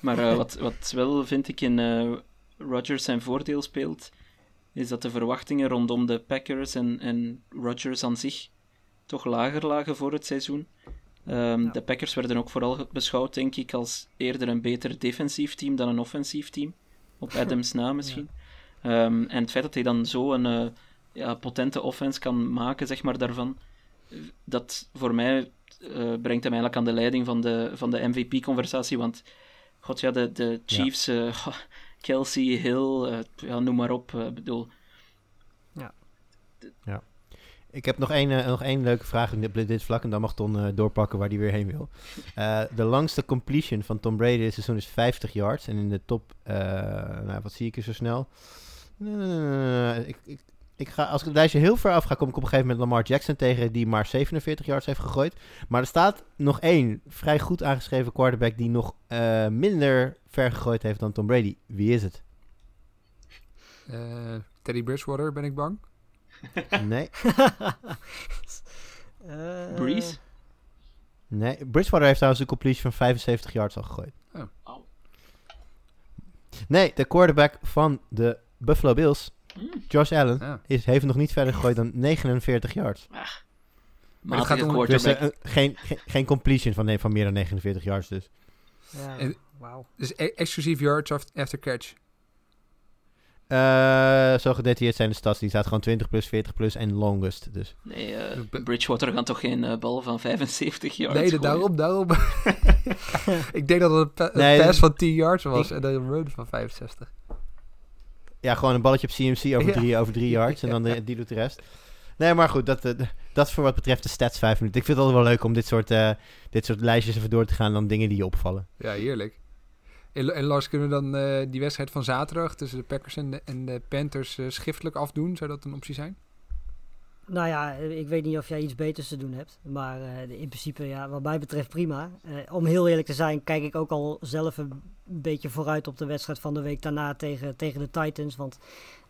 Maar eh, wat, wat wel, vind ik, in eh Rodgers zijn voordeel speelt, is dat de verwachtingen rondom de Packers en, en Rodgers aan zich toch lager lagen voor het seizoen. Ehm, Ja. De Packers werden ook vooral beschouwd, denk ik, als eerder een beter defensief team dan een offensief team. Op [LAUGHS] Adams na misschien. Ehm, en het feit dat hij dan zo een eh, ja, potente offense kan maken, zeg maar, daarvan, dat voor mij eh, brengt hem eigenlijk aan de leiding van de, van de MVP-conversatie. Want, god ja, de, de Chiefs, eh, [LAUGHS] Kelsey, Hill, eh, ja, noem maar op. eh, bedoel, Ik heb nog één, eh, nog één leuke vraag in dit, dit vlak en dan mag Ton eh, doorpakken waar hij weer heen wil. Eh, de langste completion van Tom Brady dit seizoen is 50 yards. En in de top, eh, nou, wat zie ik er zo snel? Eh, ik, ik, ik ga, als ik het lijstje heel ver af ga, kom ik op een gegeven moment Lamar Jackson tegen die maar 47 yards heeft gegooid. Maar er staat nog één vrij goed aangeschreven quarterback die nog eh, minder ver gegooid heeft dan Tom Brady. Wie is het? Eh, Teddy Bridgewater, ben ik bang. [LAUGHS] Nee, [LAUGHS] Eh, Breeze? nee. Bridgewater heeft trouwens een completion van 75 yards al gegooid. Oh. Nee, de quarterback van de Buffalo Bills, Hmm. Josh Allen, Ja. is, heeft nog niet verder gegooid dan 49 yards. Maar het gaat om- Dus eh, een- geen, geen, geen completion van, nee, van meer dan 49 yards dus. Ja, En- wauw. Dus e- exclusief yards af- after catch. Eh, zo gedetailleerd zijn de stats. Die staat gewoon 20 plus, 40 plus en longest. Dus. Nee, eh, Bridgewater gaat toch geen bal van 75 yards nee, gooien? daarom, daarom. [LAUGHS] ik denk dat het een, pa- een Nee, pass van 10 yards was ik- en dan een run van 65. Ja, gewoon een balletje op CMC over drie, over drie [LAUGHS] yards. En dan de- die doet de rest. Nee, maar goed, dat, eh, dat voor wat betreft de stats 5 minuten. Ik vind het altijd wel leuk om dit soort, eh, dit soort lijstjes even door te gaan. Dan dingen die je opvallen. Ja, heerlijk. En, en Lars, kunnen we dan eh, die wedstrijd van zaterdag tussen de Packers en de, en de Panthers eh, schriftelijk afdoen? Zou dat een optie zijn? Nou ja, ik weet niet of jij iets beters te doen hebt. Maar eh, in principe, ja, wat mij betreft prima. Eh, om heel eerlijk te zijn, kijk ik ook al zelf een beetje vooruit op de wedstrijd van de week daarna tegen, tegen de Titans. Want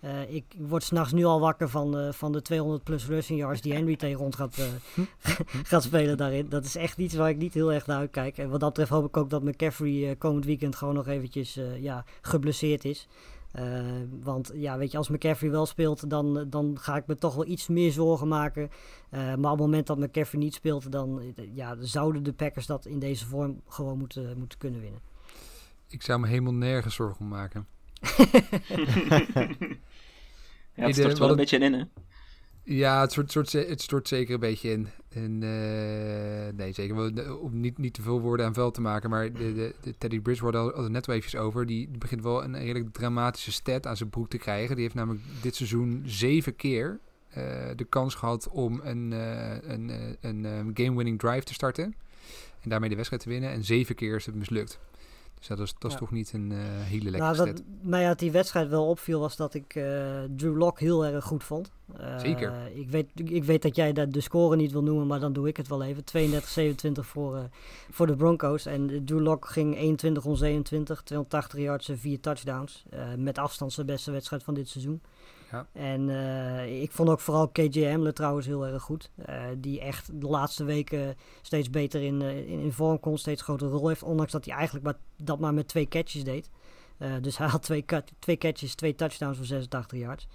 eh, ik word s'nachts nu al wakker van, eh, van de 200 plus rushing yards die Henry tegen rond gaat, eh, [LAUGHS] gaat spelen daarin. Dat is echt iets waar ik niet heel erg naar uitkijk. En wat dat betreft hoop ik ook dat McCaffrey eh, komend weekend gewoon nog eventjes eh, ja, geblesseerd is. Eh, want ja, weet je, als McCaffrey wel speelt, dan, dan ga ik me toch wel iets meer zorgen maken. Eh, maar op het moment dat McCaffrey niet speelt, dan ja, zouden de Packers dat in deze vorm gewoon moeten, moeten kunnen winnen. Ik zou me helemaal nergens zorgen om maken. [LAUGHS] Ja, het stort wel een beetje in, hè. Ja, het stort, stort, het stort zeker een beetje in. En, eh, nee, zeker om niet, niet te veel woorden aan vuil te maken. Maar de, de, Teddy Bridgewater had het net wel eventjes over. Die, begint wel een redelijk dramatische stat aan zijn broek te krijgen. Die heeft namelijk dit seizoen zeven keer eh, de kans gehad om een, eh, een, een game-winning drive te starten. En daarmee de wedstrijd te winnen. En zeven keer is het mislukt. Dus dat is, dat is Ja. toch niet een eh, hele lekkere Nou, wat mij uit die wedstrijd wel opviel was dat ik eh, Drew Lock heel erg goed vond. Eh, Zeker. Ik weet, ik weet dat jij dat de score niet wil noemen, maar dan doe ik het wel even. 32-27 voor, voor de Broncos. En Drew Lock ging 21 om 27, 280 yards en 4 touchdowns. Met afstand zijn beste wedstrijd van dit seizoen. Ja. En eh, ik vond ook vooral KJ Hamler trouwens heel erg goed. Eh, die echt de laatste weken steeds beter in, eh, in, in vorm komt, steeds grotere rol heeft. Ondanks dat hij eigenlijk maar, dat maar met twee catches deed. Dus hij had twee, twee catches, twee touchdowns voor 86 yards.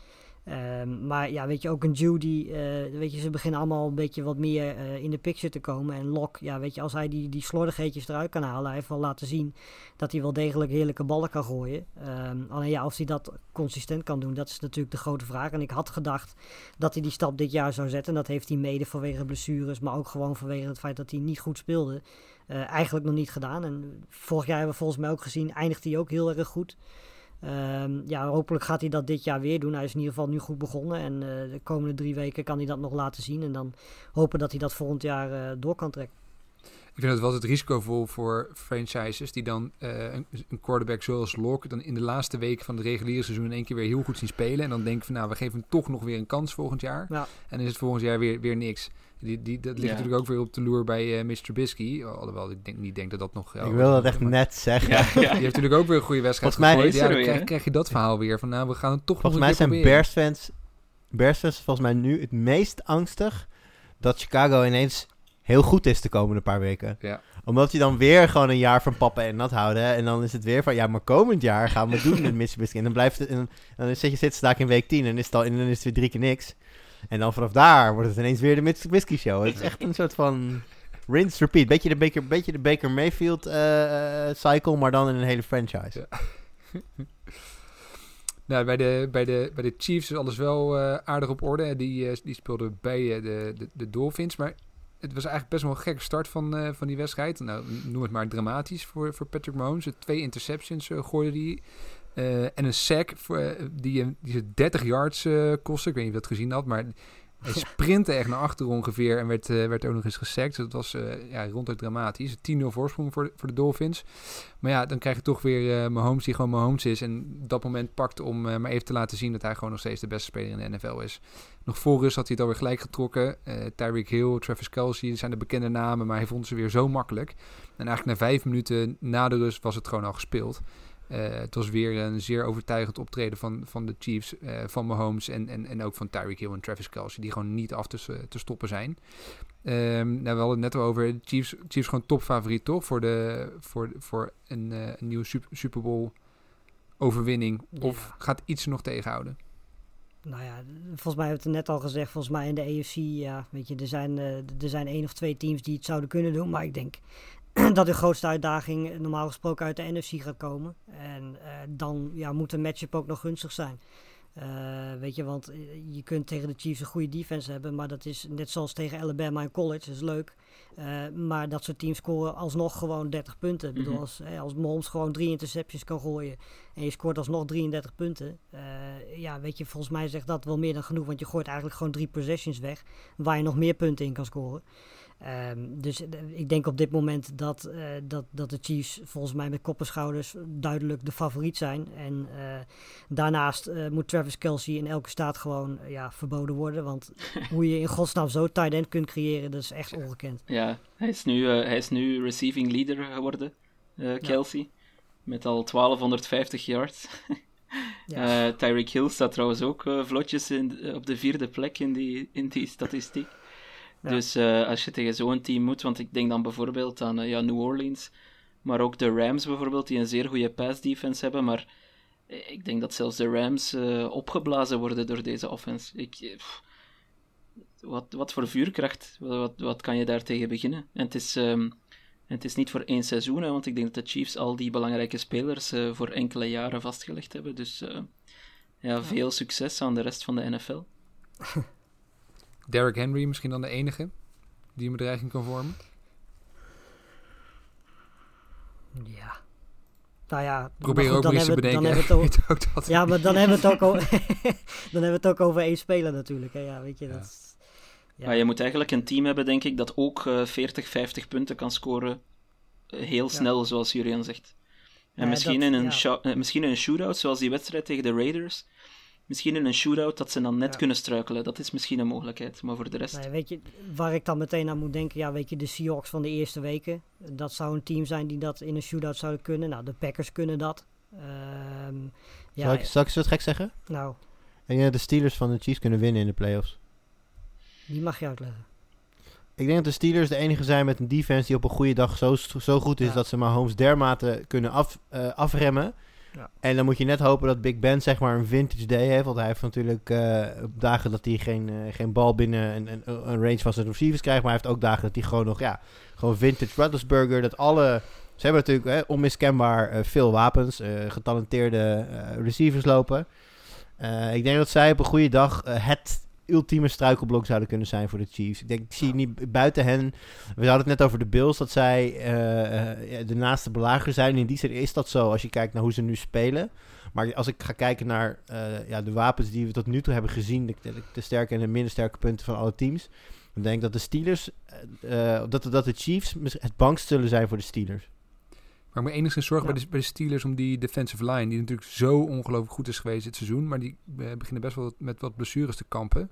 Ehm, maar ja, weet je, ook een Judy, eh weet je, ze beginnen allemaal een beetje wat meer eh, in de picture te komen. En Lok, ja, weet je, als hij die, die slordigheidjes eruit kan halen, hij heeft wel laten zien dat hij wel degelijk heerlijke ballen kan gooien. Ehm, alleen ja, of hij dat consistent kan doen, dat is natuurlijk de grote vraag. En ik had gedacht dat hij die stap dit jaar zou zetten. En dat heeft hij mede vanwege blessures, maar ook gewoon vanwege het feit dat hij niet goed speelde. eh, eigenlijk nog niet gedaan. En vorig jaar hebben we volgens mij ook gezien, eindigt hij ook heel erg goed. Ehm, ja, hopelijk gaat hij dat dit jaar weer doen. Hij is in ieder geval nu goed begonnen. En eh, de komende drie weken kan hij dat nog laten zien. En dan hopen dat hij dat volgend jaar eh, door kan trekken. Ik vind het wel het risicovol voor franchises die dan eh, een, een quarterback zoals Locke dan in de laatste weken van het reguliere seizoen in één keer weer heel goed zien spelen. En dan denken van nou, we geven hem toch nog weer een kans volgend jaar. Ja. En dan is het volgend jaar weer, weer niks. Die, die, dat ligt Ja. natuurlijk ook weer op de loer bij eh Mr. Trubisky. Alhoewel ik denk, niet denk dat dat nog... ik wil dat echt maar net zeggen. Ja, ja. Die heeft natuurlijk ook weer een goede wedstrijd Volgens mij gegooid. Ja, dan weer, krijg, krijg je dat verhaal weer. Van nou, we gaan het toch Volgens nog mij zijn. Bears-fans Bears-fans volgens mij nu het meest angstig dat Chicago ineens heel goed is de komende paar weken. Ja. Omdat je dan weer gewoon een jaar van pappen en nat houden. En dan is het weer van, ja, maar komend jaar gaan we doen [LAUGHS] met Mitsubishi. En dan blijft het, en dan zit je zit staak in week 10 en is het al, en dan is het weer drie keer niks. En dan vanaf daar wordt het ineens weer de Mitsubishi show. Het is echt een soort van rinse repeat. Beetje de Baker, beetje de Baker Mayfield eh, eh, cycle, maar dan in een hele franchise. [LAUGHS] Nou, bij de, bij, de, bij de Chiefs is alles wel eh, aardig op orde. Die, die speelden bij de, de, de Dolphins. Maar het was eigenlijk best wel een gekke start van, van die wedstrijd. Nou, noem het maar dramatisch voor, voor Patrick Mahomes. Twee interceptions eh, gooide hij. Eh, en een sack voor, eh, die, hem- die ze 30 yards eh kostte. Ik weet niet of je dat gezien had, maar hij [LAUGHS] sprintte echt naar achter ongeveer en werd, eh, werd ook nog eens gesackt. Dus dat was eh, ja, ronduit dramatisch. 10-0 voorsprong voor de, voor de Dolphins. Maar ja, dan krijg je toch weer eh Mahomes die gewoon Mahomes is. En dat moment pakt om eh, maar even te laten zien dat hij gewoon nog steeds de beste speler in de NFL is. Nog voor rust had hij het alweer gelijk getrokken. Eh Tyreek Hill, Travis Kelsey zijn de bekende namen, maar hij vond ze weer zo makkelijk. En eigenlijk na vijf minuten na de rust was het gewoon al gespeeld. Eh, het was weer een zeer overtuigend optreden van, van de Chiefs, eh, van Mahomes en, en, en ook van Tyreek Hill en Travis Kelsey, die gewoon niet af te, s- te stoppen zijn. Ehm, nou, we hadden het net al over de Chiefs, Chiefs gewoon topfavoriet toch voor, de, voor, voor een, eh, een nieuwe Sup- Super Bowl overwinning. Of Ja. gaat iets nog tegenhouden? Nou ja, volgens mij hebben we het net al gezegd. Volgens mij in de AFC, ja, weet je, er zijn, eh, er zijn één of twee teams die het zouden kunnen doen. Maar ik denk [CLEARS THROAT] dat de grootste uitdaging eh, normaal gesproken uit de NFC gaat komen. En eh, dan ja, moet een matchup ook nog gunstig zijn. Eh, weet je, want je kunt tegen de Chiefs een goede defense hebben, maar dat is net zoals tegen Alabama en college, dat is leuk. Maar dat soort teams scoren alsnog gewoon 30 punten. Ik bedoel, Mhm. als, hè, als Mahomes gewoon drie interceptions kan gooien en je scoort alsnog 33 punten. ja, weet je, volgens mij zegt dat wel meer dan genoeg, want je gooit eigenlijk gewoon drie possessions weg waar je nog meer punten in kan scoren. Ehm, dus eh, ik denk op dit moment dat, eh, dat, dat de Chiefs volgens mij met kop en schouders duidelijk de favoriet zijn. En eh, daarnaast moet Travis Kelsey in elke staat gewoon ja, verboden worden. Want [LAUGHS] hoe je in godsnaam zo tight end kunt creëren, dat is echt ongekend. Ja, hij is nu, hij is nu receiving leader geworden, Kelsey. Met al 1250 yards. Ja. [LAUGHS] Tyreek Hill staat trouwens ook vlotjes in, op de vierde plek in die, in die statistiek. Ja. Dus eh, als je tegen zo'n team moet, want ik denk dan bijvoorbeeld aan eh, ja, New Orleans, maar ook de Rams bijvoorbeeld, die een zeer goede pass defense hebben, maar ik denk dat zelfs de Rams eh, opgeblazen worden door deze offense. Ik, eh, pff, wat, wat voor vuurkracht, wat, wat kan je daar tegen beginnen? En het is, ehm, het is niet voor één seizoen, hè, want ik denk dat de Chiefs al die belangrijke spelers eh, voor enkele jaren vastgelegd hebben. Dus eh, ja, veel succes aan de rest van de NFL. [LAUGHS] Derrick Henry misschien dan de enige die een bedreiging kan vormen. Ja. Nou ja, Probeer ook eens te bedenken. Dan hebben we [LAUGHS] het ook dat- ook, ja, maar dan hebben we het ook, over, [LAUGHS] dan hebben we het ook over één speler natuurlijk. Hè. Ja, weet je, Ja. dat is- ja. Maar je moet eigenlijk een team hebben, denk ik, dat ook eh 40, 50 punten kan scoren. eh, heel snel, zoals Julian zegt. En misschien, dat- in een eh, misschien in een shootout, zoals die wedstrijd tegen de Raiders. Misschien in een shootout dat ze dan net Ja. kunnen struikelen. Dat is misschien een mogelijkheid. Maar voor de rest. Nee, weet je, waar ik dan meteen aan moet denken, ja, weet je, de Seahawks van de eerste weken. Dat zou een team zijn die dat in een shootout zouden kunnen. Nou, de Packers kunnen dat. Ehm, ja, zal, ik, zal ik eens wat gek zeggen? nou, Ik denk dat de Steelers van de Chiefs kunnen winnen in de playoffs. die mag je uitleggen. Ik denk dat de Steelers de enige zijn met een defense die op een goede dag zo, zo goed is Ja. dat ze Mahomes dermate kunnen af, eh, afremmen. Ja. En dan moet je net hopen dat Big Ben zeg maar een vintage day heeft. Want hij heeft natuurlijk eh, dagen dat hij geen, eh, geen bal binnen een, een, een range van zijn receivers krijgt. Maar hij heeft ook dagen dat hij gewoon nog, ja, gewoon vintage Roethlisberger. Dat alle, ze hebben natuurlijk hè, onmiskenbaar eh, veel wapens, getalenteerde receivers lopen. Ik denk dat zij op een goede dag het ultieme struikelblok zouden kunnen zijn voor de Chiefs. Ik denk, ik zie niet buiten hen. We hadden het net over de Bills, dat zij eh, eh, de naaste belager zijn. In die zin is dat zo als je kijkt naar hoe ze nu spelen. Maar als ik ga kijken naar eh, ja, de wapens die we tot nu toe hebben gezien, de, de, de sterke en de minder sterke punten van alle teams, dan denk ik dat de Steelers, eh, dat, dat de Chiefs het bangst zullen zijn voor de Steelers. Maar ik enigszins zorgen Ja. bij, de, bij de Steelers om die defensive line, die natuurlijk zo ongelooflijk goed is geweest dit seizoen. Maar die eh, beginnen best wel met wat blessures te kampen.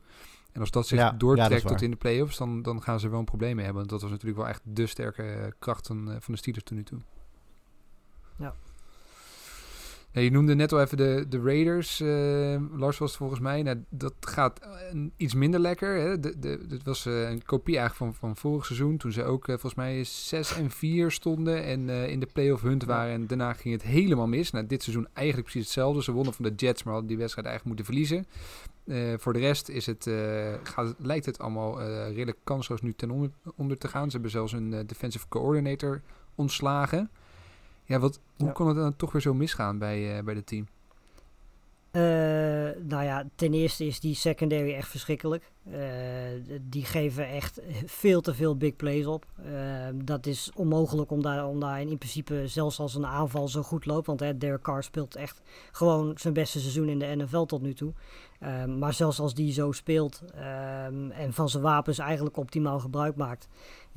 En als dat zich Ja, doortrekt tot in de playoffs, dan, dan gaan ze wel een probleem mee hebben. Want dat was natuurlijk wel echt de sterke kracht van, eh, van de Steelers tot nu toe. Ja. Je noemde net al even de, de Raiders. eh, Lars was het volgens mij. Nou, dat gaat eh, iets minder lekker. Hè? De, de, dit was eh, een kopie eigenlijk van, van vorig seizoen. Toen ze ook volgens mij 6 en 4 stonden. En in de playoff hunt waren. En daarna ging het helemaal mis. Nou, dit seizoen eigenlijk precies hetzelfde. Ze wonnen van de Jets, maar hadden die wedstrijd eigenlijk moeten verliezen. Voor de rest is het, gaat, lijkt het allemaal redelijk kansloos nu ten onder, onder te gaan. Ze hebben zelfs een defensive coordinator ontslagen. Ja, wat, hoe Ja. kon het dan toch weer zo misgaan bij, eh bij het team? Eh, nou ja, ten eerste is die secondary echt verschrikkelijk. Eh, die geven echt veel te veel big plays op. Dat is onmogelijk om daar, om daar in principe, zelfs als een aanval zo goed loopt. Want hè, Derek Carr speelt echt gewoon zijn beste seizoen in de NFL tot nu toe. Maar zelfs als die zo speelt ehm, en van zijn wapens eigenlijk optimaal gebruik maakt.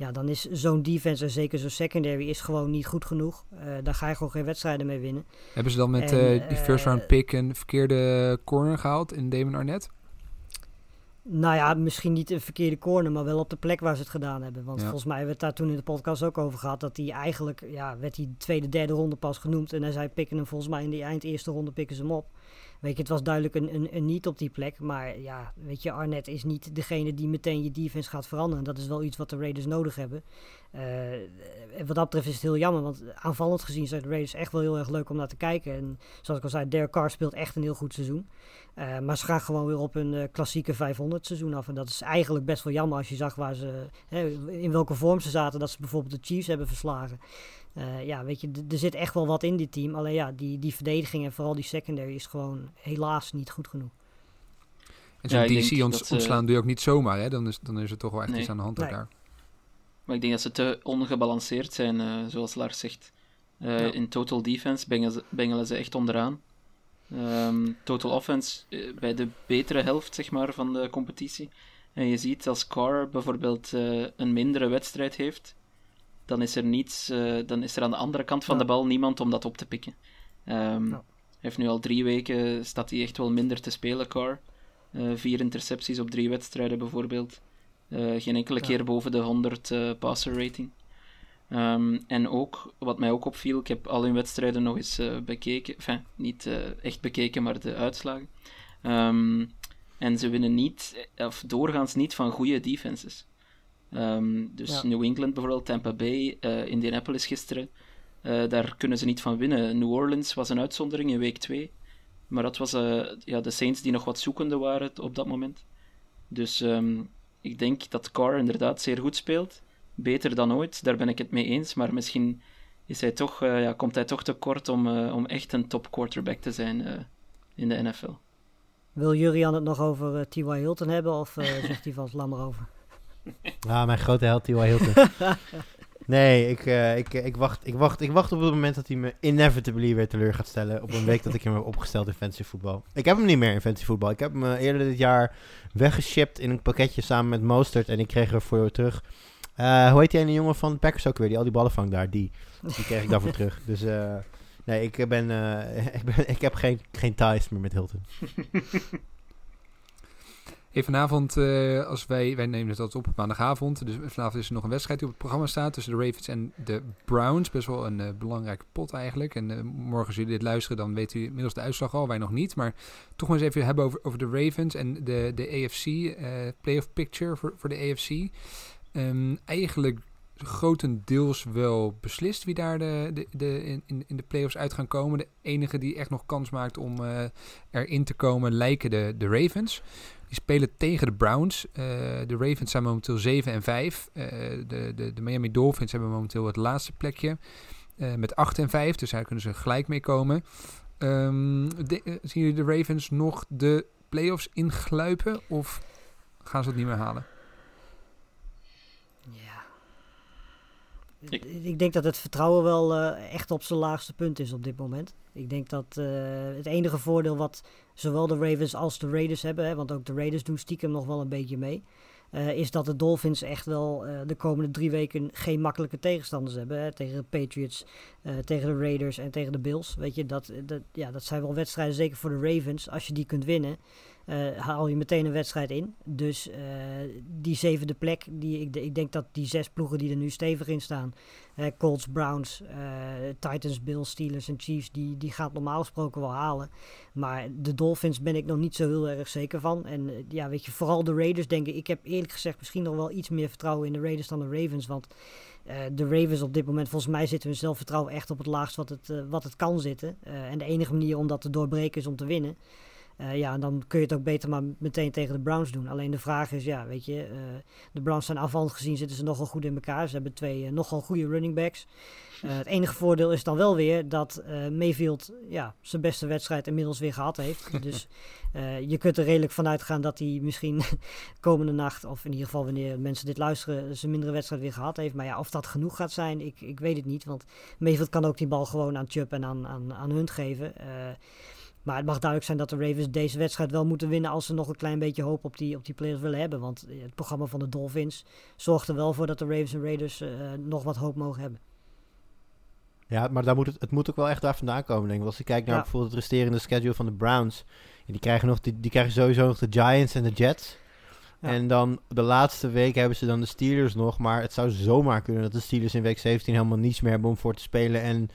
Ja, dan is zo'n defense en zeker zo'n secondary is gewoon niet goed genoeg. Eh, daar ga je gewoon geen wedstrijden mee winnen. Hebben ze dan met En, eh, die first round eh, pick een verkeerde corner gehaald in Damon Arnett? Nou ja, misschien niet een verkeerde corner, maar wel op de plek waar ze het gedaan hebben. Want Ja. volgens mij werd daar toen in de podcast ook over gehad dat hij eigenlijk, ja, werd hij tweede, derde ronde pas genoemd. En hij zei pikken hem volgens mij in die eind eerste ronde pikken ze hem op. Weet je, het was duidelijk een, een, een niet op die plek. Maar ja, weet je, Arnett is niet degene die meteen je defense gaat veranderen. Dat is wel iets wat de Raiders nodig hebben. Eh, en wat dat betreft is het heel jammer, want aanvallend gezien zijn de Raiders echt wel heel erg leuk om naar te kijken. En zoals ik al zei, Derek Carr speelt echt een heel goed seizoen. Eh, maar ze gaan gewoon weer op een eh, klassieke 500 seizoen af. En dat is eigenlijk best wel jammer als je zag waar ze, hè, in welke vorm ze zaten. Dat ze bijvoorbeeld de Chiefs hebben verslagen. Eh, ja, weet je, er zit echt wel wat in dit team. Alleen ja, die, die verdediging en vooral die secondary is gewoon helaas niet goed genoeg. En zo'n Ja, DC denk ont- dat, eh, ontslaan doe je ook niet zomaar, hè? Dan is, dan is er toch wel echt Nee. iets aan de hand Nee. daar. Maar ik denk dat ze te ongebalanceerd zijn, eh, zoals Lars zegt. Eh, In total defense bengelen ze, bengelen ze echt onderaan. Ehm, total offense bij de betere helft zeg maar, van de competitie. En je ziet als Carr bijvoorbeeld eh, een mindere wedstrijd heeft, dan is er niets, eh, dan is er aan de andere kant van Ja. de bal niemand om dat op te pikken. Ja. Hij heeft nu al drie weken, staat hij echt wel minder te spelen, Carr. Eh, vier intercepties op drie wedstrijden bijvoorbeeld. Eh, geen enkele Ja. keer boven de 100 eh, passer rating. Ehm, en ook, wat mij ook opviel, ik heb al hun wedstrijden nog eens bekeken. Enfin, niet echt bekeken, maar de uitslagen. Ehm, en ze winnen niet, of doorgaans niet van goede defenses. Ehm, dus Ja. New England bijvoorbeeld, Tampa Bay, eh, Indianapolis gisteren. eh, daar kunnen ze niet van winnen. New Orleans was een uitzondering in week 2. Maar dat was eh, ja, de Saints die nog wat zoekende waren op dat moment. Dus ehm, ik denk dat Carr inderdaad zeer goed speelt. Beter dan ooit, daar ben ik het mee eens. Maar misschien is hij toch, ja, komt hij toch te kort om, om echt een top quarterback te zijn in de NFL. Wil Jurian het nog over T.Y. Hilton hebben of [LAUGHS] zegt hij van laat maar over? [LAUGHS] Ah, mijn grote held, T.Y. Hilton. [LAUGHS] nee, ik, eh, ik, ik, wacht, ik, wacht, ik wacht op het moment dat hij me inevitably weer teleur gaat stellen. Op een week dat ik hem heb opgesteld in fantasy voetbal. Ik heb hem niet meer in fantasy voetbal. Ik heb hem eh, eerder dit jaar weggeshipped in een pakketje samen met Mostert. En ik kreeg er voor jou terug. Eh, hoe heet die ene jongen van de Packers ook weer? Die al die ballen vangt daar. Die, die kreeg ik daarvoor terug. Dus nee, ik, ben, [LAUGHS] ik, ben, ik heb geen, geen ties meer met Hilton. Hey, vanavond, eh, als wij, wij nemen het altijd op maandagavond. Dus vanavond is er nog een wedstrijd die op het programma staat tussen de Ravens en de Browns. Best wel een eh, belangrijke pot eigenlijk. En eh, morgen als jullie dit luisteren, dan weet u inmiddels de uitslag al. Wij nog niet. Maar toch maar eens even hebben over, over de Ravens en de, de AFC. playoff picture voor, voor de AFC. Ehm, eigenlijk grotendeels wel beslist wie daar de, de, de, in, in- de playoffs uit gaan komen. De enige die echt nog kans maakt om erin te komen lijken de, de Ravens. Die spelen tegen de Browns. Eh, de Ravens zijn momenteel 7 en 5. Eh, de, de, de Miami Dolphins hebben momenteel het laatste plekje. eh, met 8 en 5. Dus daar kunnen ze gelijk mee komen. Eh, zien jullie de Ravens nog de playoffs ingluipen? Of gaan ze het niet meer halen? Ik- denk dat het vertrouwen wel eh, echt op zijn laagste punt is op dit moment. Ik denk dat eh, het enige voordeel wat zowel de Ravens als de Raiders hebben, hè, want ook de Raiders doen stiekem nog wel een beetje mee, eh, is dat de Dolphins echt wel de komende drie weken geen makkelijke tegenstanders hebben. Hè, tegen de Patriots, tegen de Raiders en tegen de Bills. Weet je, dat, dat, ja, dat zijn wel wedstrijden, zeker voor de Ravens. Als je die kunt winnen, eh, haal je meteen een wedstrijd in. Dus eh, die zevende plek, die, ik, ik denk dat die zes ploegen die er nu stevig in staan, eh, Colts, Browns, Titans, Bills, Steelers en Chiefs, die, die gaat normaal gesproken wel halen. Maar de Dolphins ben ik nog niet zo heel erg zeker van. En ja, weet je, vooral de Raiders denk ik. Ik heb eerlijk gezegd misschien nog wel iets meer vertrouwen in de Raiders dan de Ravens. Want de Ravens op dit moment, volgens mij zitten hun zelfvertrouwen echt op het laagst wat het, wat het kan zitten. En de enige manier om dat te doorbreken is om te winnen. Eh, ja, en dan kun je het ook beter maar meteen tegen de Browns doen. Alleen de vraag is, ja, weet je, eh, de Browns zijn afhand gezien zitten ze nogal goed in elkaar. Ze hebben twee eh, nogal goede running backs. Het enige voordeel is dan wel weer dat Mayfield ja, zijn beste wedstrijd inmiddels weer gehad heeft. [LAUGHS] dus je kunt er redelijk van uitgaan dat hij misschien [LAUGHS] komende nacht, of in ieder geval wanneer mensen dit luisteren, zijn mindere wedstrijd weer gehad heeft. Maar ja, of dat genoeg gaat zijn, ik, ik weet het niet. Want Mayfield kan ook die bal gewoon aan Chubb en aan, aan, aan Hunt geven. Maar het mag duidelijk zijn dat de Ravens deze wedstrijd wel moeten winnen als ze nog een klein beetje hoop op die, op die players willen hebben. Want eh, het programma van de Dolphins zorgt er wel voor dat de Ravens en Raiders eh, nog wat hoop mogen hebben. Ja, maar daar moet het, het moet ook wel echt daar vandaan komen, denk ik. Als je kijkt naar Ja. bijvoorbeeld het resterende schedule van de Browns. die, krijgen nog, die, die krijgen sowieso nog de Giants en de Jets. Ja. En dan de laatste week hebben ze dan de Steelers nog. Maar het zou zomaar kunnen dat de Steelers in week 17 helemaal niets meer hebben om voor te spelen. En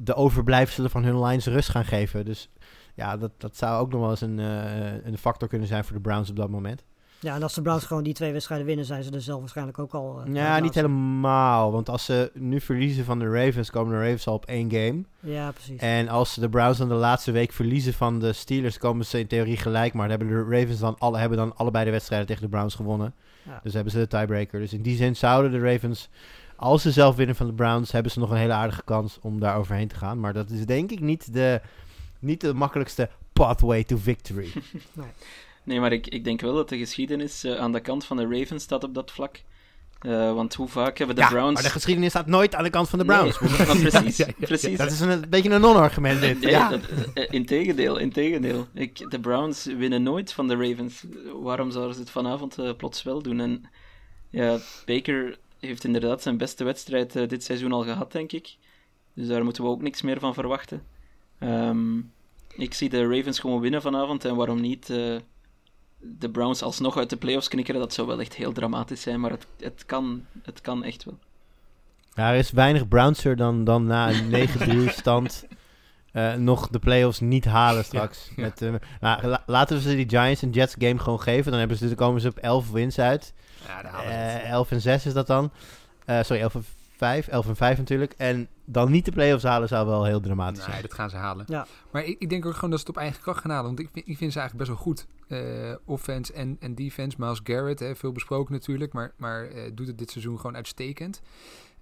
de overblijfselen van hun lines rust gaan geven. Dus ja, dat, dat zou ook nog wel eens een, eh, een factor kunnen zijn voor de Browns op dat moment. Ja, en als de Browns gewoon die twee wedstrijden winnen, zijn ze er zelf waarschijnlijk ook al. eh, Ja, niet helemaal. Want als ze nu verliezen van de Ravens, komen de Ravens al op één game. Ja, precies. En als de Browns dan de laatste week verliezen van de Steelers, komen ze in theorie gelijk. Maar dan hebben de Ravens dan, alle, hebben dan allebei de wedstrijden tegen de Browns gewonnen. Ja. Dus hebben ze de tiebreaker. Dus in die zin zouden de Ravens, als ze zelf winnen van de Browns, hebben ze nog een hele aardige kans om daar overheen te gaan. Maar dat is denk ik niet de, niet de makkelijkste pathway to victory. [LAUGHS] Nee, maar ik, ik denk wel dat de geschiedenis eh, aan de kant van de Ravens staat op dat vlak. Eh, want hoe vaak hebben de ja, Browns... maar de geschiedenis staat nooit aan de kant van de Browns. [LAUGHS] precies, [LAUGHS] Ja, ja, ja. precies. Dat is een, een beetje een non-argument dit. Nee, ja. dat, eh, integendeel, integendeel. Ik, de Browns winnen nooit van de Ravens. Waarom zouden ze het vanavond plots wel doen? En ja, Baker heeft inderdaad zijn beste wedstrijd eh, dit seizoen al gehad, denk ik. Dus daar moeten we ook niks meer van verwachten. Ehm, ik zie de Ravens gewoon winnen vanavond. En waarom niet eh, de Browns alsnog uit de playoffs knikkeren? Dat zou wel echt heel dramatisch zijn, maar het, het, kan, het kan echt wel. Ja, er is weinig Brownser dan, dan na een [LAUGHS] 9-3 stand eh, nog de playoffs niet halen straks. ja. Met, eh, nou, la- laten we ze die Giants en Jets game gewoon geven. Dan, hebben ze, dan komen ze op 11 wins uit. Ja, daar Eh 11 en 6 is dat dan. Eh, sorry, 11 en 5, 11 en 5 natuurlijk. En dan niet de play-offs halen zou wel heel dramatisch Nee, zijn. dat gaan ze halen. Ja. Maar ik, ik denk ook gewoon dat ze het op eigen kracht gaan halen. Want ik, vind- ik vind ze eigenlijk best wel goed. Eh, offense en, en defense. Miles Garrett, hè, veel besproken natuurlijk. Maar, maar eh, doet het dit seizoen gewoon uitstekend.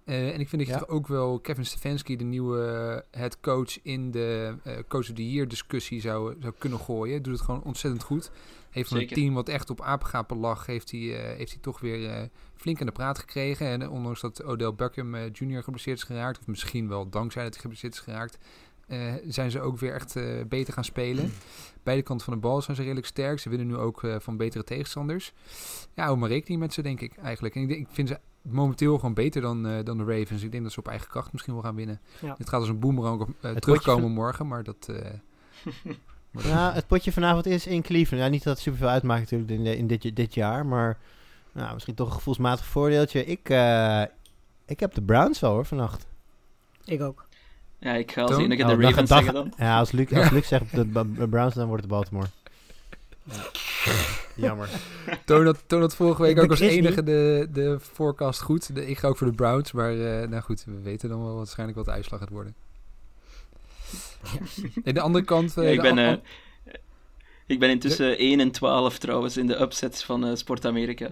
Eh, en ik vind dat je Ja. toch ook wel Kevin Stefanski, de nieuwe head coach, in de eh, Coach of the Year discussie zou, zou kunnen gooien. Doet het gewoon ontzettend goed. Heeft van Zeker. een team wat echt op apengapen lag, heeft hij, eh, heeft hij toch weer eh, flink aan de praat gekregen. En ondanks dat Odell Beckham eh, Jr. geblesseerd is geraakt, of misschien wel dankzij dat hij geblesseerd is geraakt, zijn ze ook weer echt beter gaan spelen. [CLEARS THROAT] Beide kanten van de bal zijn ze redelijk sterk. Ze winnen nu ook van betere tegenstanders. Ja, hou maar rekening met ze, denk ik eigenlijk. En ik, vind ze momenteel gewoon beter dan, dan de Ravens. Ik denk dat ze op eigen kracht misschien wel gaan winnen. Ja. Dit gaat als een boemerang terugkomen morgen, maar dat... [LAUGHS] Ja, het potje vanavond is in Cleveland. Ja, niet dat het superveel uitmaakt natuurlijk in, de- in dit, dit jaar, maar nou, misschien toch een gevoelsmatig voordeeltje. Ik, eh, ik heb de Browns wel hoor, vannacht. Ik ook. Ja, ik ga als enige Oh, de dag- Ravens dag- zeggen dan. Ja, als Luc, als Luc zegt de Ba- Browns, dan wordt het Baltimore. Jammer. [LAUGHS] Toon had, Toon had vorige week De ook als enige de, de forecast goed. De, ik ga ook voor de Browns, maar eh, nou goed, we weten dan wel waarschijnlijk wat de uitslag gaat worden. En de andere kant... eh, ik, ben, an- eh, ik ben intussen 1 en 12 trouwens in de upsets van eh, Sport Amerika.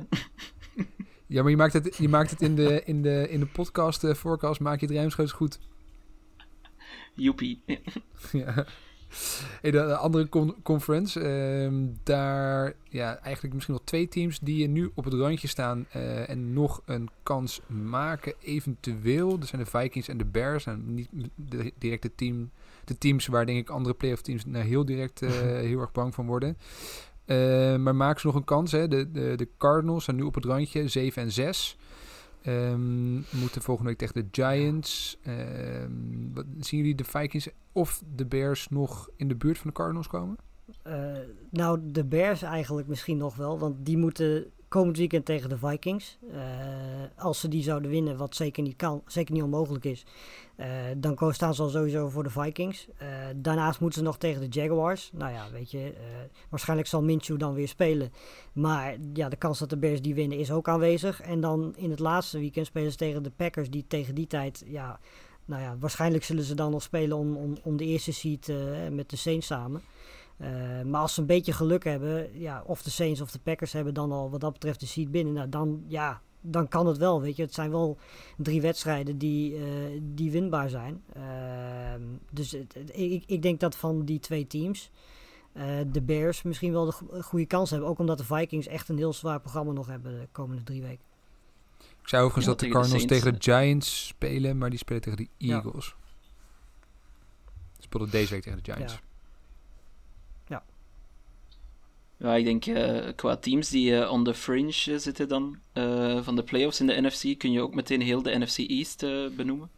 ja, maar je maakt het, je maakt het in, de, in, de, in de podcast, eh forecast, maak je het ruimschoots goed. Joepie. ja. Hey, de, de andere con- conference, ehm, daar ja, eigenlijk misschien nog twee teams die nu op het randje staan en nog een kans maken, eventueel. Dat zijn de Vikings en de Bears. En niet de directe team, de teams waar denk ik andere playoff teams nou heel direct eh, [LAUGHS] heel erg bang van worden. Eh, maar maken ze nog een kans. Hè? De, de, de Cardinals zijn nu op het randje, 7 en 6. Ehm, moeten volgende week tegen de Giants. Ehm, wat, zien jullie de Vikings of de Bears nog in de buurt van de Cardinals komen? Eh, nou, de Bears eigenlijk misschien nog wel, want die moeten komend weekend tegen de Vikings. Eh, als ze die zouden winnen, wat zeker niet kan, zeker niet onmogelijk is, eh, dan staan ze al sowieso voor de Vikings. Eh, daarnaast moeten ze nog tegen de Jaguars. Nou ja, weet je, waarschijnlijk zal Minshew dan weer spelen. Maar ja, de kans dat de Bears die winnen is ook aanwezig. En dan in het laatste weekend spelen ze tegen de Packers, die tegen die tijd, ja, nou ja, waarschijnlijk zullen ze dan nog spelen om, om, om de eerste eh, met de Saints samen. Eh, maar als ze een beetje geluk hebben, ja, of de Saints of de Packers hebben dan al wat dat betreft de seed binnen, nou, dan, ja, dan kan het wel. Weet je, het zijn wel drie wedstrijden die, eh, die winbaar zijn. Ehm, dus het- het- ik, ik denk dat van die twee teams eh, de Bears misschien wel de go- goede kans hebben. Ook omdat de Vikings echt een heel zwaar programma nog hebben de komende drie weken. Ik zei overigens Ja, dat de Cardinals tegen de Giants spelen, maar die spelen tegen de Ja. Eagles. Ze speelden deze week tegen de Giants. Ja. Ja, ik denk eh, qua teams die eh, on the fringe eh, zitten dan van de playoffs in de NFC, kun je ook meteen heel de NFC East benoemen.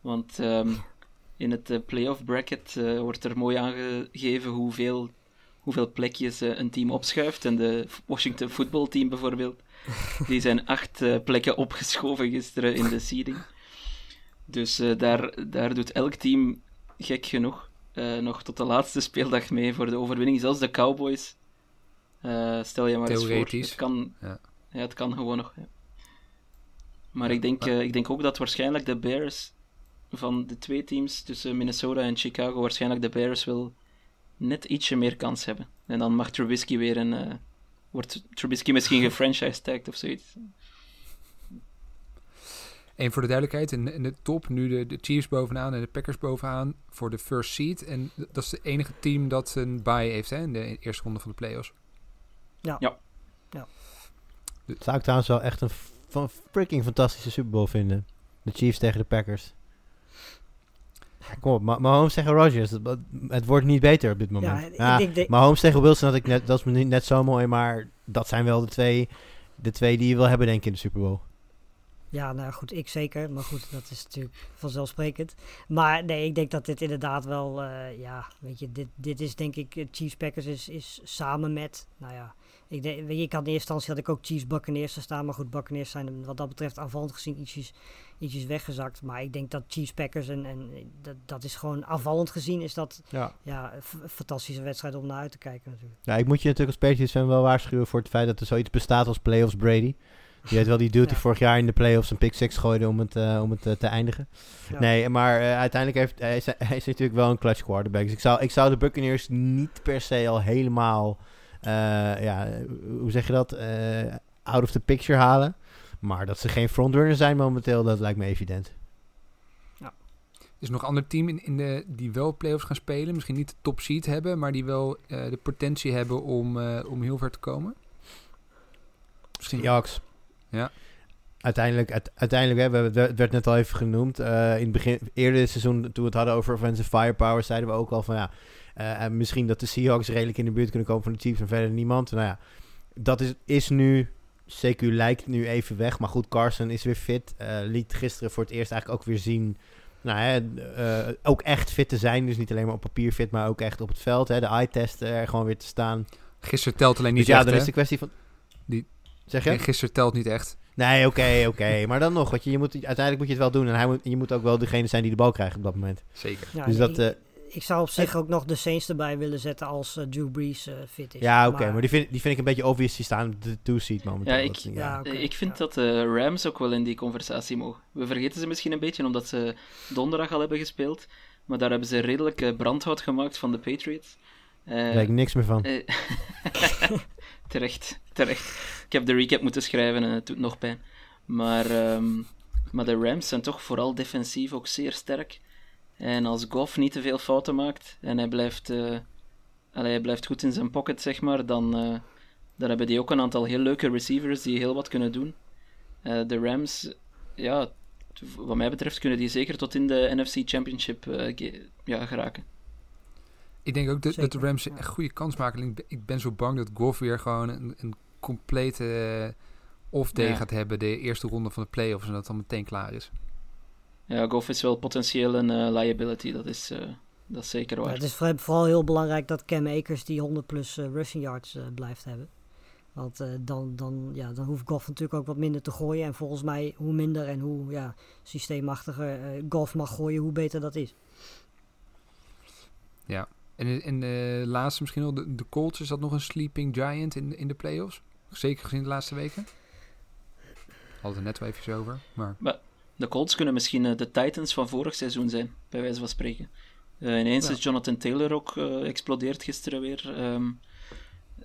Want ehm, [LAUGHS] in het playoff bracket wordt er mooi aangegeven hoeveel, hoeveel plekjes een team opschuift. En de Washington Football Team bijvoorbeeld, die zijn [LAUGHS] acht plekken opgeschoven gisteren in de seeding. Dus daar, daar doet elk team gek genoeg nog tot de laatste speeldag mee voor de overwinning. Zelfs de Cowboys. Eh, stel je maar eens voor. Het kan, Ja. ja. het kan gewoon nog. ja. Maar Ja, ik denk, maar- eh, ik denk ook dat waarschijnlijk de Bears van de twee teams tussen Minnesota en Chicago, waarschijnlijk de Bears wel net ietsje meer kans hebben. En dan mag Trubisky weer een. eh, wordt Trubisky misschien [LAUGHS] gefranchise-tagged of zoiets. En voor de duidelijkheid, in, in de top nu de, de Chiefs bovenaan en de Packers bovenaan voor de first seed. En dat is het enige team dat een bye heeft hè, in de eerste ronde van de playoffs. Dat zou ik trouwens wel echt een van freaking fantastische Super Bowl vinden. De Chiefs tegen de Packers. Ja, kom op, Ma- Mahomes tegen Rodgers. Het, het wordt niet beter op dit moment. Ja, Ja, denk de- Mahomes tegen Wilson had ik net, dat is me niet net zo mooi, maar dat zijn wel de twee, de twee die je wil hebben denk ik in de Super Bowl. Ja, nou goed, ik zeker. Maar goed, dat is natuurlijk vanzelfsprekend. Maar nee, ik denk dat dit inderdaad wel, eh, ja, weet je, dit, dit is denk ik, eh, Chiefs Packers is, is samen met, nou ja, ik, denk, ik had in eerste instantie had ik ook Chiefs Buccaneers te staan. Maar goed, Buccaneers zijn wat dat betreft aanvallend gezien ietsjes, ietsjes weggezakt. Maar ik denk dat Chiefs Packers, en, en dat, dat is gewoon aanvallend gezien, is dat Ja. ja, een fantastische wedstrijd om naar uit te kijken natuurlijk. Ja, ik moet je natuurlijk als Patriots fan wel waarschuwen voor het feit dat er zoiets bestaat als playoffs Brady. Je weet wel, die dude die [LAUGHS] Ja. vorig jaar in de playoffs een pick six gooide om het, eh, om het eh, te eindigen. Ja. Nee, maar eh, uiteindelijk heeft hij, is, [LAUGHS] hij is natuurlijk wel een clutch quarterback. Dus ik zou, ik zou de Buccaneers niet per se al helemaal, ja, hoe zeg je dat, eh, out of the picture halen. Maar dat ze geen frontrunner zijn momenteel, dat lijkt me evident. Is er nog een ander team in, in de, die wel playoffs gaan spelen? Misschien niet de top seed hebben, maar die wel eh, de potentie hebben om, eh, om heel ver te komen? Misschien. Seahawks. Ja. Uiteindelijk, uite- uiteindelijk hè, we, hebben- het werd net al even genoemd. eh, in het begin, eerder dit seizoen, toen we het hadden over offensive firepower, zeiden we ook al van ja, eh, eh, misschien dat de Seahawks redelijk in de buurt kunnen komen van de Chiefs en verder niemand. Nou ja, dat is, is nu, CQ lijkt nu even weg. Maar goed, Carson is weer fit. eh, liet gisteren voor het eerst eigenlijk ook weer zien, nou hè, eh, ook echt fit te zijn. Dus niet alleen maar op papier fit, maar ook echt op het veld. Hè, de eye-test er gewoon weer te staan. Gisteren telt alleen niet Dus ja, echt, dan hè? is de kwestie van... Die- Zeg je? Nee, gisteren telt niet echt. Nee, oké, oké. [LAUGHS] Maar dan nog, want je, je moet, uiteindelijk moet je het wel doen. En hij moet, je moet ook wel degene zijn die de bal krijgt op dat moment. Zeker. Ja, dus en dat... ik zou op zich ook nog de Saints erbij willen zetten als eh, Drew Brees eh, fit is. ja, oké. maar die, vind, die vind ik een beetje obvious. Die staan op de two-seat momenteel. Ja, ik- Ja, Eh, ik vind ja. dat de Rams ook wel in die conversatie mogen. We vergeten ze misschien een beetje omdat ze donderdag al hebben gespeeld. Maar daar hebben ze redelijk eh, brandhout gemaakt van de Patriots. Eh, Daar ik niks meer van. eh, [LAUGHS] terecht, terecht. Ik heb de recap moeten schrijven en het doet nog pijn. Maar, ehm, maar de Rams zijn toch vooral defensief ook zeer sterk. En als Goff niet te veel fouten maakt en hij blijft, eh, allee, hij blijft goed in zijn pocket, zeg maar, dan, eh, dan hebben die ook een aantal heel leuke receivers die heel wat kunnen doen. Eh, de Rams, ja, wat mij betreft kunnen die zeker tot in de NFC Championship eh, ja, geraken. Ik denk ook dat, dat de Rams ja. echt goede kans maken. Ik ben, zo bang dat Goff weer gewoon een, een complete off-day Ja. gaat hebben. De eerste ronde van de playoffs en dat het dan meteen klaar is. Ja, Goff is wel potentieel een eh, liability, dat is, eh, dat is zeker Ja, waar. het is voor- vooral heel belangrijk dat Cam Akers die 100 plus eh, rushing yards blijft hebben. Want eh, dan, dan, ja, dan hoeft Goff natuurlijk ook wat minder te gooien. En volgens mij, hoe minder en hoe ja, systeemachtiger Goff mag gooien, hoe beter dat is. En, en de laatste misschien wel, de, de Colts, is dat nog een sleeping giant in, in de playoffs? Zeker gezien de laatste weken? Hadden we net wel even over. Maar De Colts kunnen misschien eh, de Titans van vorig seizoen zijn, bij wijze van spreken. Eh, ineens Ja. is Jonathan Taylor ook explodeerd gisteren weer. Ehm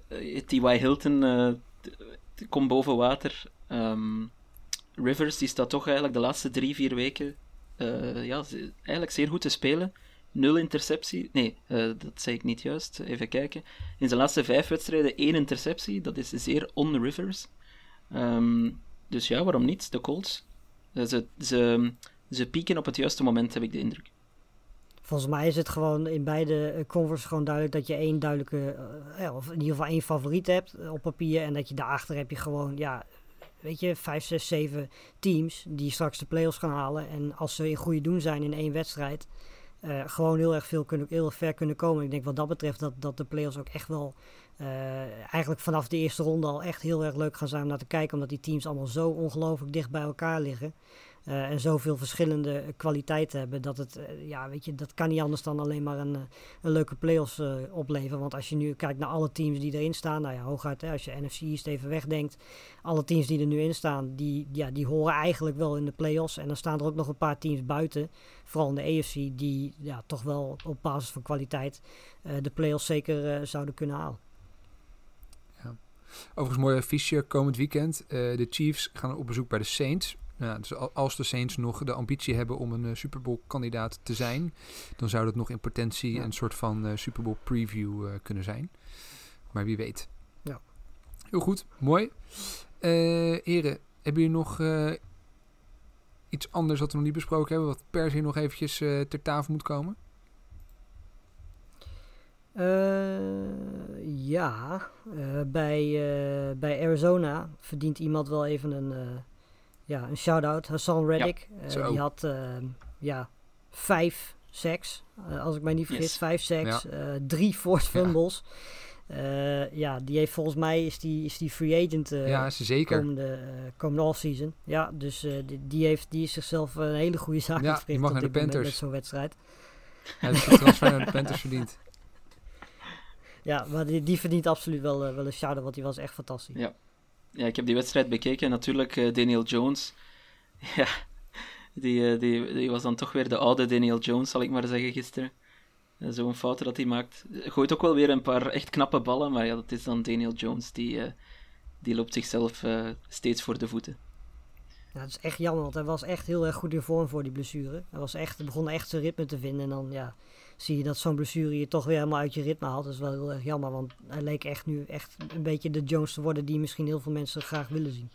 eh, T.Y. Hilton t- komt boven water. Ehm, Rivers die staat toch eigenlijk de laatste drie, vier weken ja, eigenlijk zeer goed te spelen. Nul interceptie. Nee, dat zei ik niet juist. Even kijken. In zijn laatste vijf wedstrijden één interceptie. Dat is zeer on-Rivers. Ehm, dus ja, waarom niet? De Colts. Eh, Ze, ze, ze pieken op het juiste moment, heb ik de indruk. Volgens mij is het gewoon in beide eh, conferences gewoon duidelijk dat je één duidelijke, eh, of in ieder geval één favoriet hebt op papier. En dat je daarachter heb je gewoon, ja, weet je, vijf, zes, zeven teams die straks de play-offs gaan halen. En als ze in goede doen zijn in één wedstrijd, gewoon heel erg veel kunnen, heel ver kunnen komen. Ik denk wat dat betreft dat, dat de play-offs ook echt wel, eh, eigenlijk vanaf de eerste ronde al echt heel erg leuk gaan zijn om naar te kijken. Omdat die teams allemaal zo ongelooflijk dicht bij elkaar liggen. eh, en zoveel verschillende kwaliteiten hebben. Dat het, eh, ja, weet je, dat kan niet anders dan alleen maar een, een leuke play-offs opleveren. Want als je nu kijkt naar alle teams die erin staan, nou ja, hooguit hè, als je NFC East even wegdenkt. Alle teams die er nu in staan, die, ja, die horen eigenlijk wel in de play-offs. En dan staan er ook nog een paar teams buiten, vooral in de AFC, die ja, toch wel op basis van kwaliteit de play-offs zeker zouden kunnen halen. Overigens mooi affiche komend weekend. Eh, de Chiefs gaan op bezoek bij de Saints. Ja, dus al- als de Saints nog de ambitie hebben om een eh, Super Bowl kandidaat te zijn, dan zou dat nog in potentie Ja. een soort van eh, Super Bowl preview kunnen zijn. Maar wie weet. Ja. Heel goed, mooi. Heren, hebben jullie nog iets anders wat we nog niet besproken hebben, wat per se nog eventjes ter tafel moet komen? Eh, ja, eh, bij, eh, bij Arizona verdient iemand wel even een, ja, een shout-out. Hassan Reddick. Die had ja, vijf eh, als ik mij niet vergis. Yes. Vijf eh, drie forced fumbles. Ja, die heeft volgens mij is die, is die free agent eh, ja, zeker. komende, eh, komende offseason. Ja, dus die, die, heeft, die is zichzelf een hele goede zaak Ja, die mag naar de Panthers. met zo'n wedstrijd. Hij heeft de transfer naar de Panthers verdiend. [LAUGHS] Ja, maar die, die verdient absoluut wel, eh, wel een shout-out, want die was echt fantastisch. Ja. ja, ik heb die wedstrijd bekeken. Natuurlijk, uh, Daniel Jones. [LAUGHS] Ja, die, uh, die, die was dan toch weer de oude Daniel Jones, zal ik maar zeggen, gisteren. Zo'n fouten dat hij maakt. Gooit ook wel weer een paar echt knappe ballen, maar ja, dat is dan Daniel Jones. Die, die loopt zichzelf steeds voor de voeten. Ja, het is echt jammer, want hij was echt heel erg goed in vorm voor die blessure. Hij was echt, begon echt zijn ritme te vinden en dan, ja zie je dat zo'n blessure je toch weer helemaal uit je ritme haalt. Dat is wel heel erg jammer, want hij leek echt nu echt een beetje de Jones te worden die misschien heel veel mensen graag willen zien.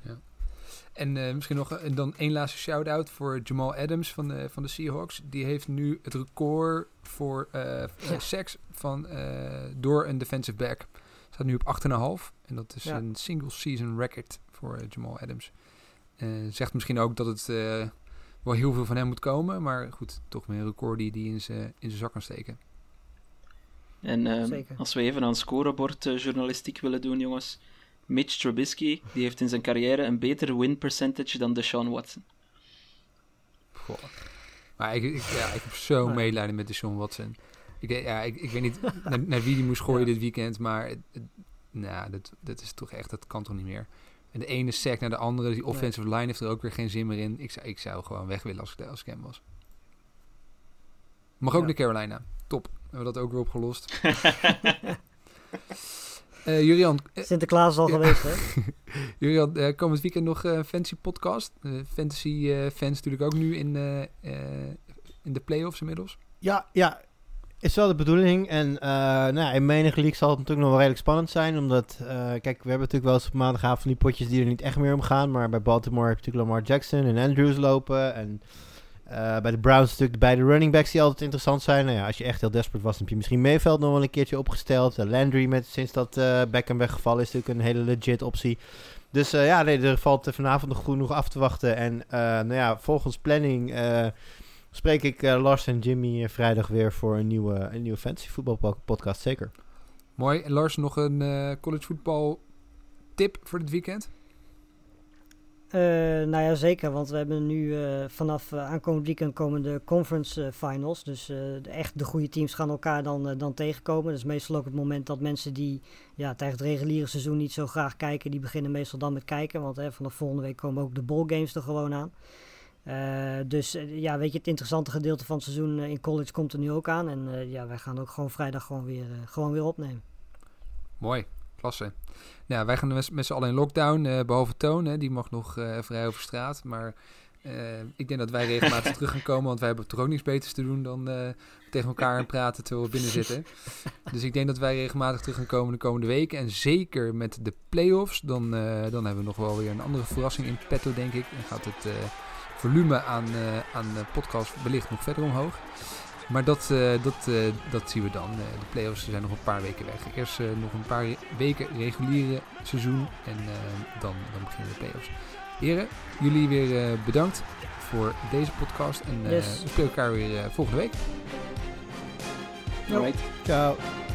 Ja. En uh, misschien nog en dan één laatste shout-out voor Jamal Adams van de, van de Seahawks. Die heeft nu het record voor uh, ja. seks van, uh, door een defensive back. Staat nu op 8,5. En dat is ja. een single season record voor Jamal Adams. Zegt misschien ook dat het wel heel veel van hem moet komen. Maar goed, toch meer een record die hij in zijn zak kan steken. En uh, als we even aan scorebord uh, journalistiek willen doen, jongens. Mitch Trubisky die heeft in zijn carrière een betere win percentage dan Deshaun Watson. Goh. Maar ik, ik, ja, ik heb zo oh. medelijden met Deshaun Watson. Ik, ja, ik, ik weet niet naar, naar wie die moest gooien dit weekend, maar het, het, nou, dat, dat is toch echt, dat kan toch niet meer. En de ene sack naar de andere. Die offensive line heeft er ook weer geen zin meer in. Ik zou, ik zou gewoon weg willen als ik, als ik hem was. Mag ook de Carolina. Top. Hebben we dat ook weer opgelost. uh, [LAUGHS] [LAUGHS] Jurian. Uh, Sinterklaas is al geweest, hè? [LAUGHS] Jurian, uh, komend weekend nog een fantasy podcast. fantasy fans natuurlijk ook nu in, in de playoffs inmiddels. Ja, ja. Is wel de bedoeling. En uh, nou ja, in menige league zal het natuurlijk nog wel redelijk spannend zijn. Omdat, uh, kijk, we hebben natuurlijk wel eens op maandagavond die potjes die er niet echt meer om gaan. Maar bij Baltimore heb je natuurlijk Lamar Jackson en Andrews lopen. En uh, bij de Browns natuurlijk beide running backs die altijd interessant zijn. Nou ja, als je echt heel desperate was, heb je misschien Mayveld nog wel een keertje opgesteld. Landry, met, sinds dat uh, Beckham weggevallen is, natuurlijk een hele legit optie. Dus ja, er valt vanavond nog genoeg af te wachten. En nou ja, volgens planning spreek ik uh, Lars en Jimmy vrijdag weer voor een nieuwe, een nieuwe fantasy voetbal podcast, zeker. Mooi. En Lars, nog een uh, college voetbal tip voor dit weekend? Uh, nou ja, zeker. Want we hebben nu vanaf aankomend weekend komen de conference finals. Dus de, echt de goede teams gaan elkaar dan, dan tegenkomen. Dat is meestal ook het moment dat mensen die ja, tegen het reguliere seizoen niet zo graag kijken, die beginnen meestal dan met kijken. Want vanaf volgende week komen ook de ballgames er gewoon aan. Uh, dus uh, ja, weet je, het interessante gedeelte van het seizoen uh, in college komt er nu ook aan. En ja, wij gaan ook gewoon vrijdag gewoon weer, gewoon weer opnemen. Mooi, klasse. Nou, wij gaan met, met z'n allen in lockdown, behalve Toon, hè, die mag nog vrij over straat. Maar ik denk dat wij regelmatig [LAUGHS] terug gaan komen, want wij hebben toch ook niks beters te doen dan tegen elkaar praten terwijl we binnen zitten. [LAUGHS] Dus ik denk dat wij regelmatig terug gaan komen de komende weken. En zeker met de playoffs, dan, dan hebben we nog wel weer een andere verrassing in petto, denk ik. Dan gaat het volume aan, uh, aan podcast wellicht nog verder omhoog. Maar dat, uh, dat, uh, dat zien we dan. de playoffs zijn nog een paar weken weg. Eerst nog een paar weken reguliere seizoen en dan, dan beginnen de playoffs. Heren, jullie weer bedankt voor deze podcast. En yes. we spreken elkaar weer volgende week. Ciao.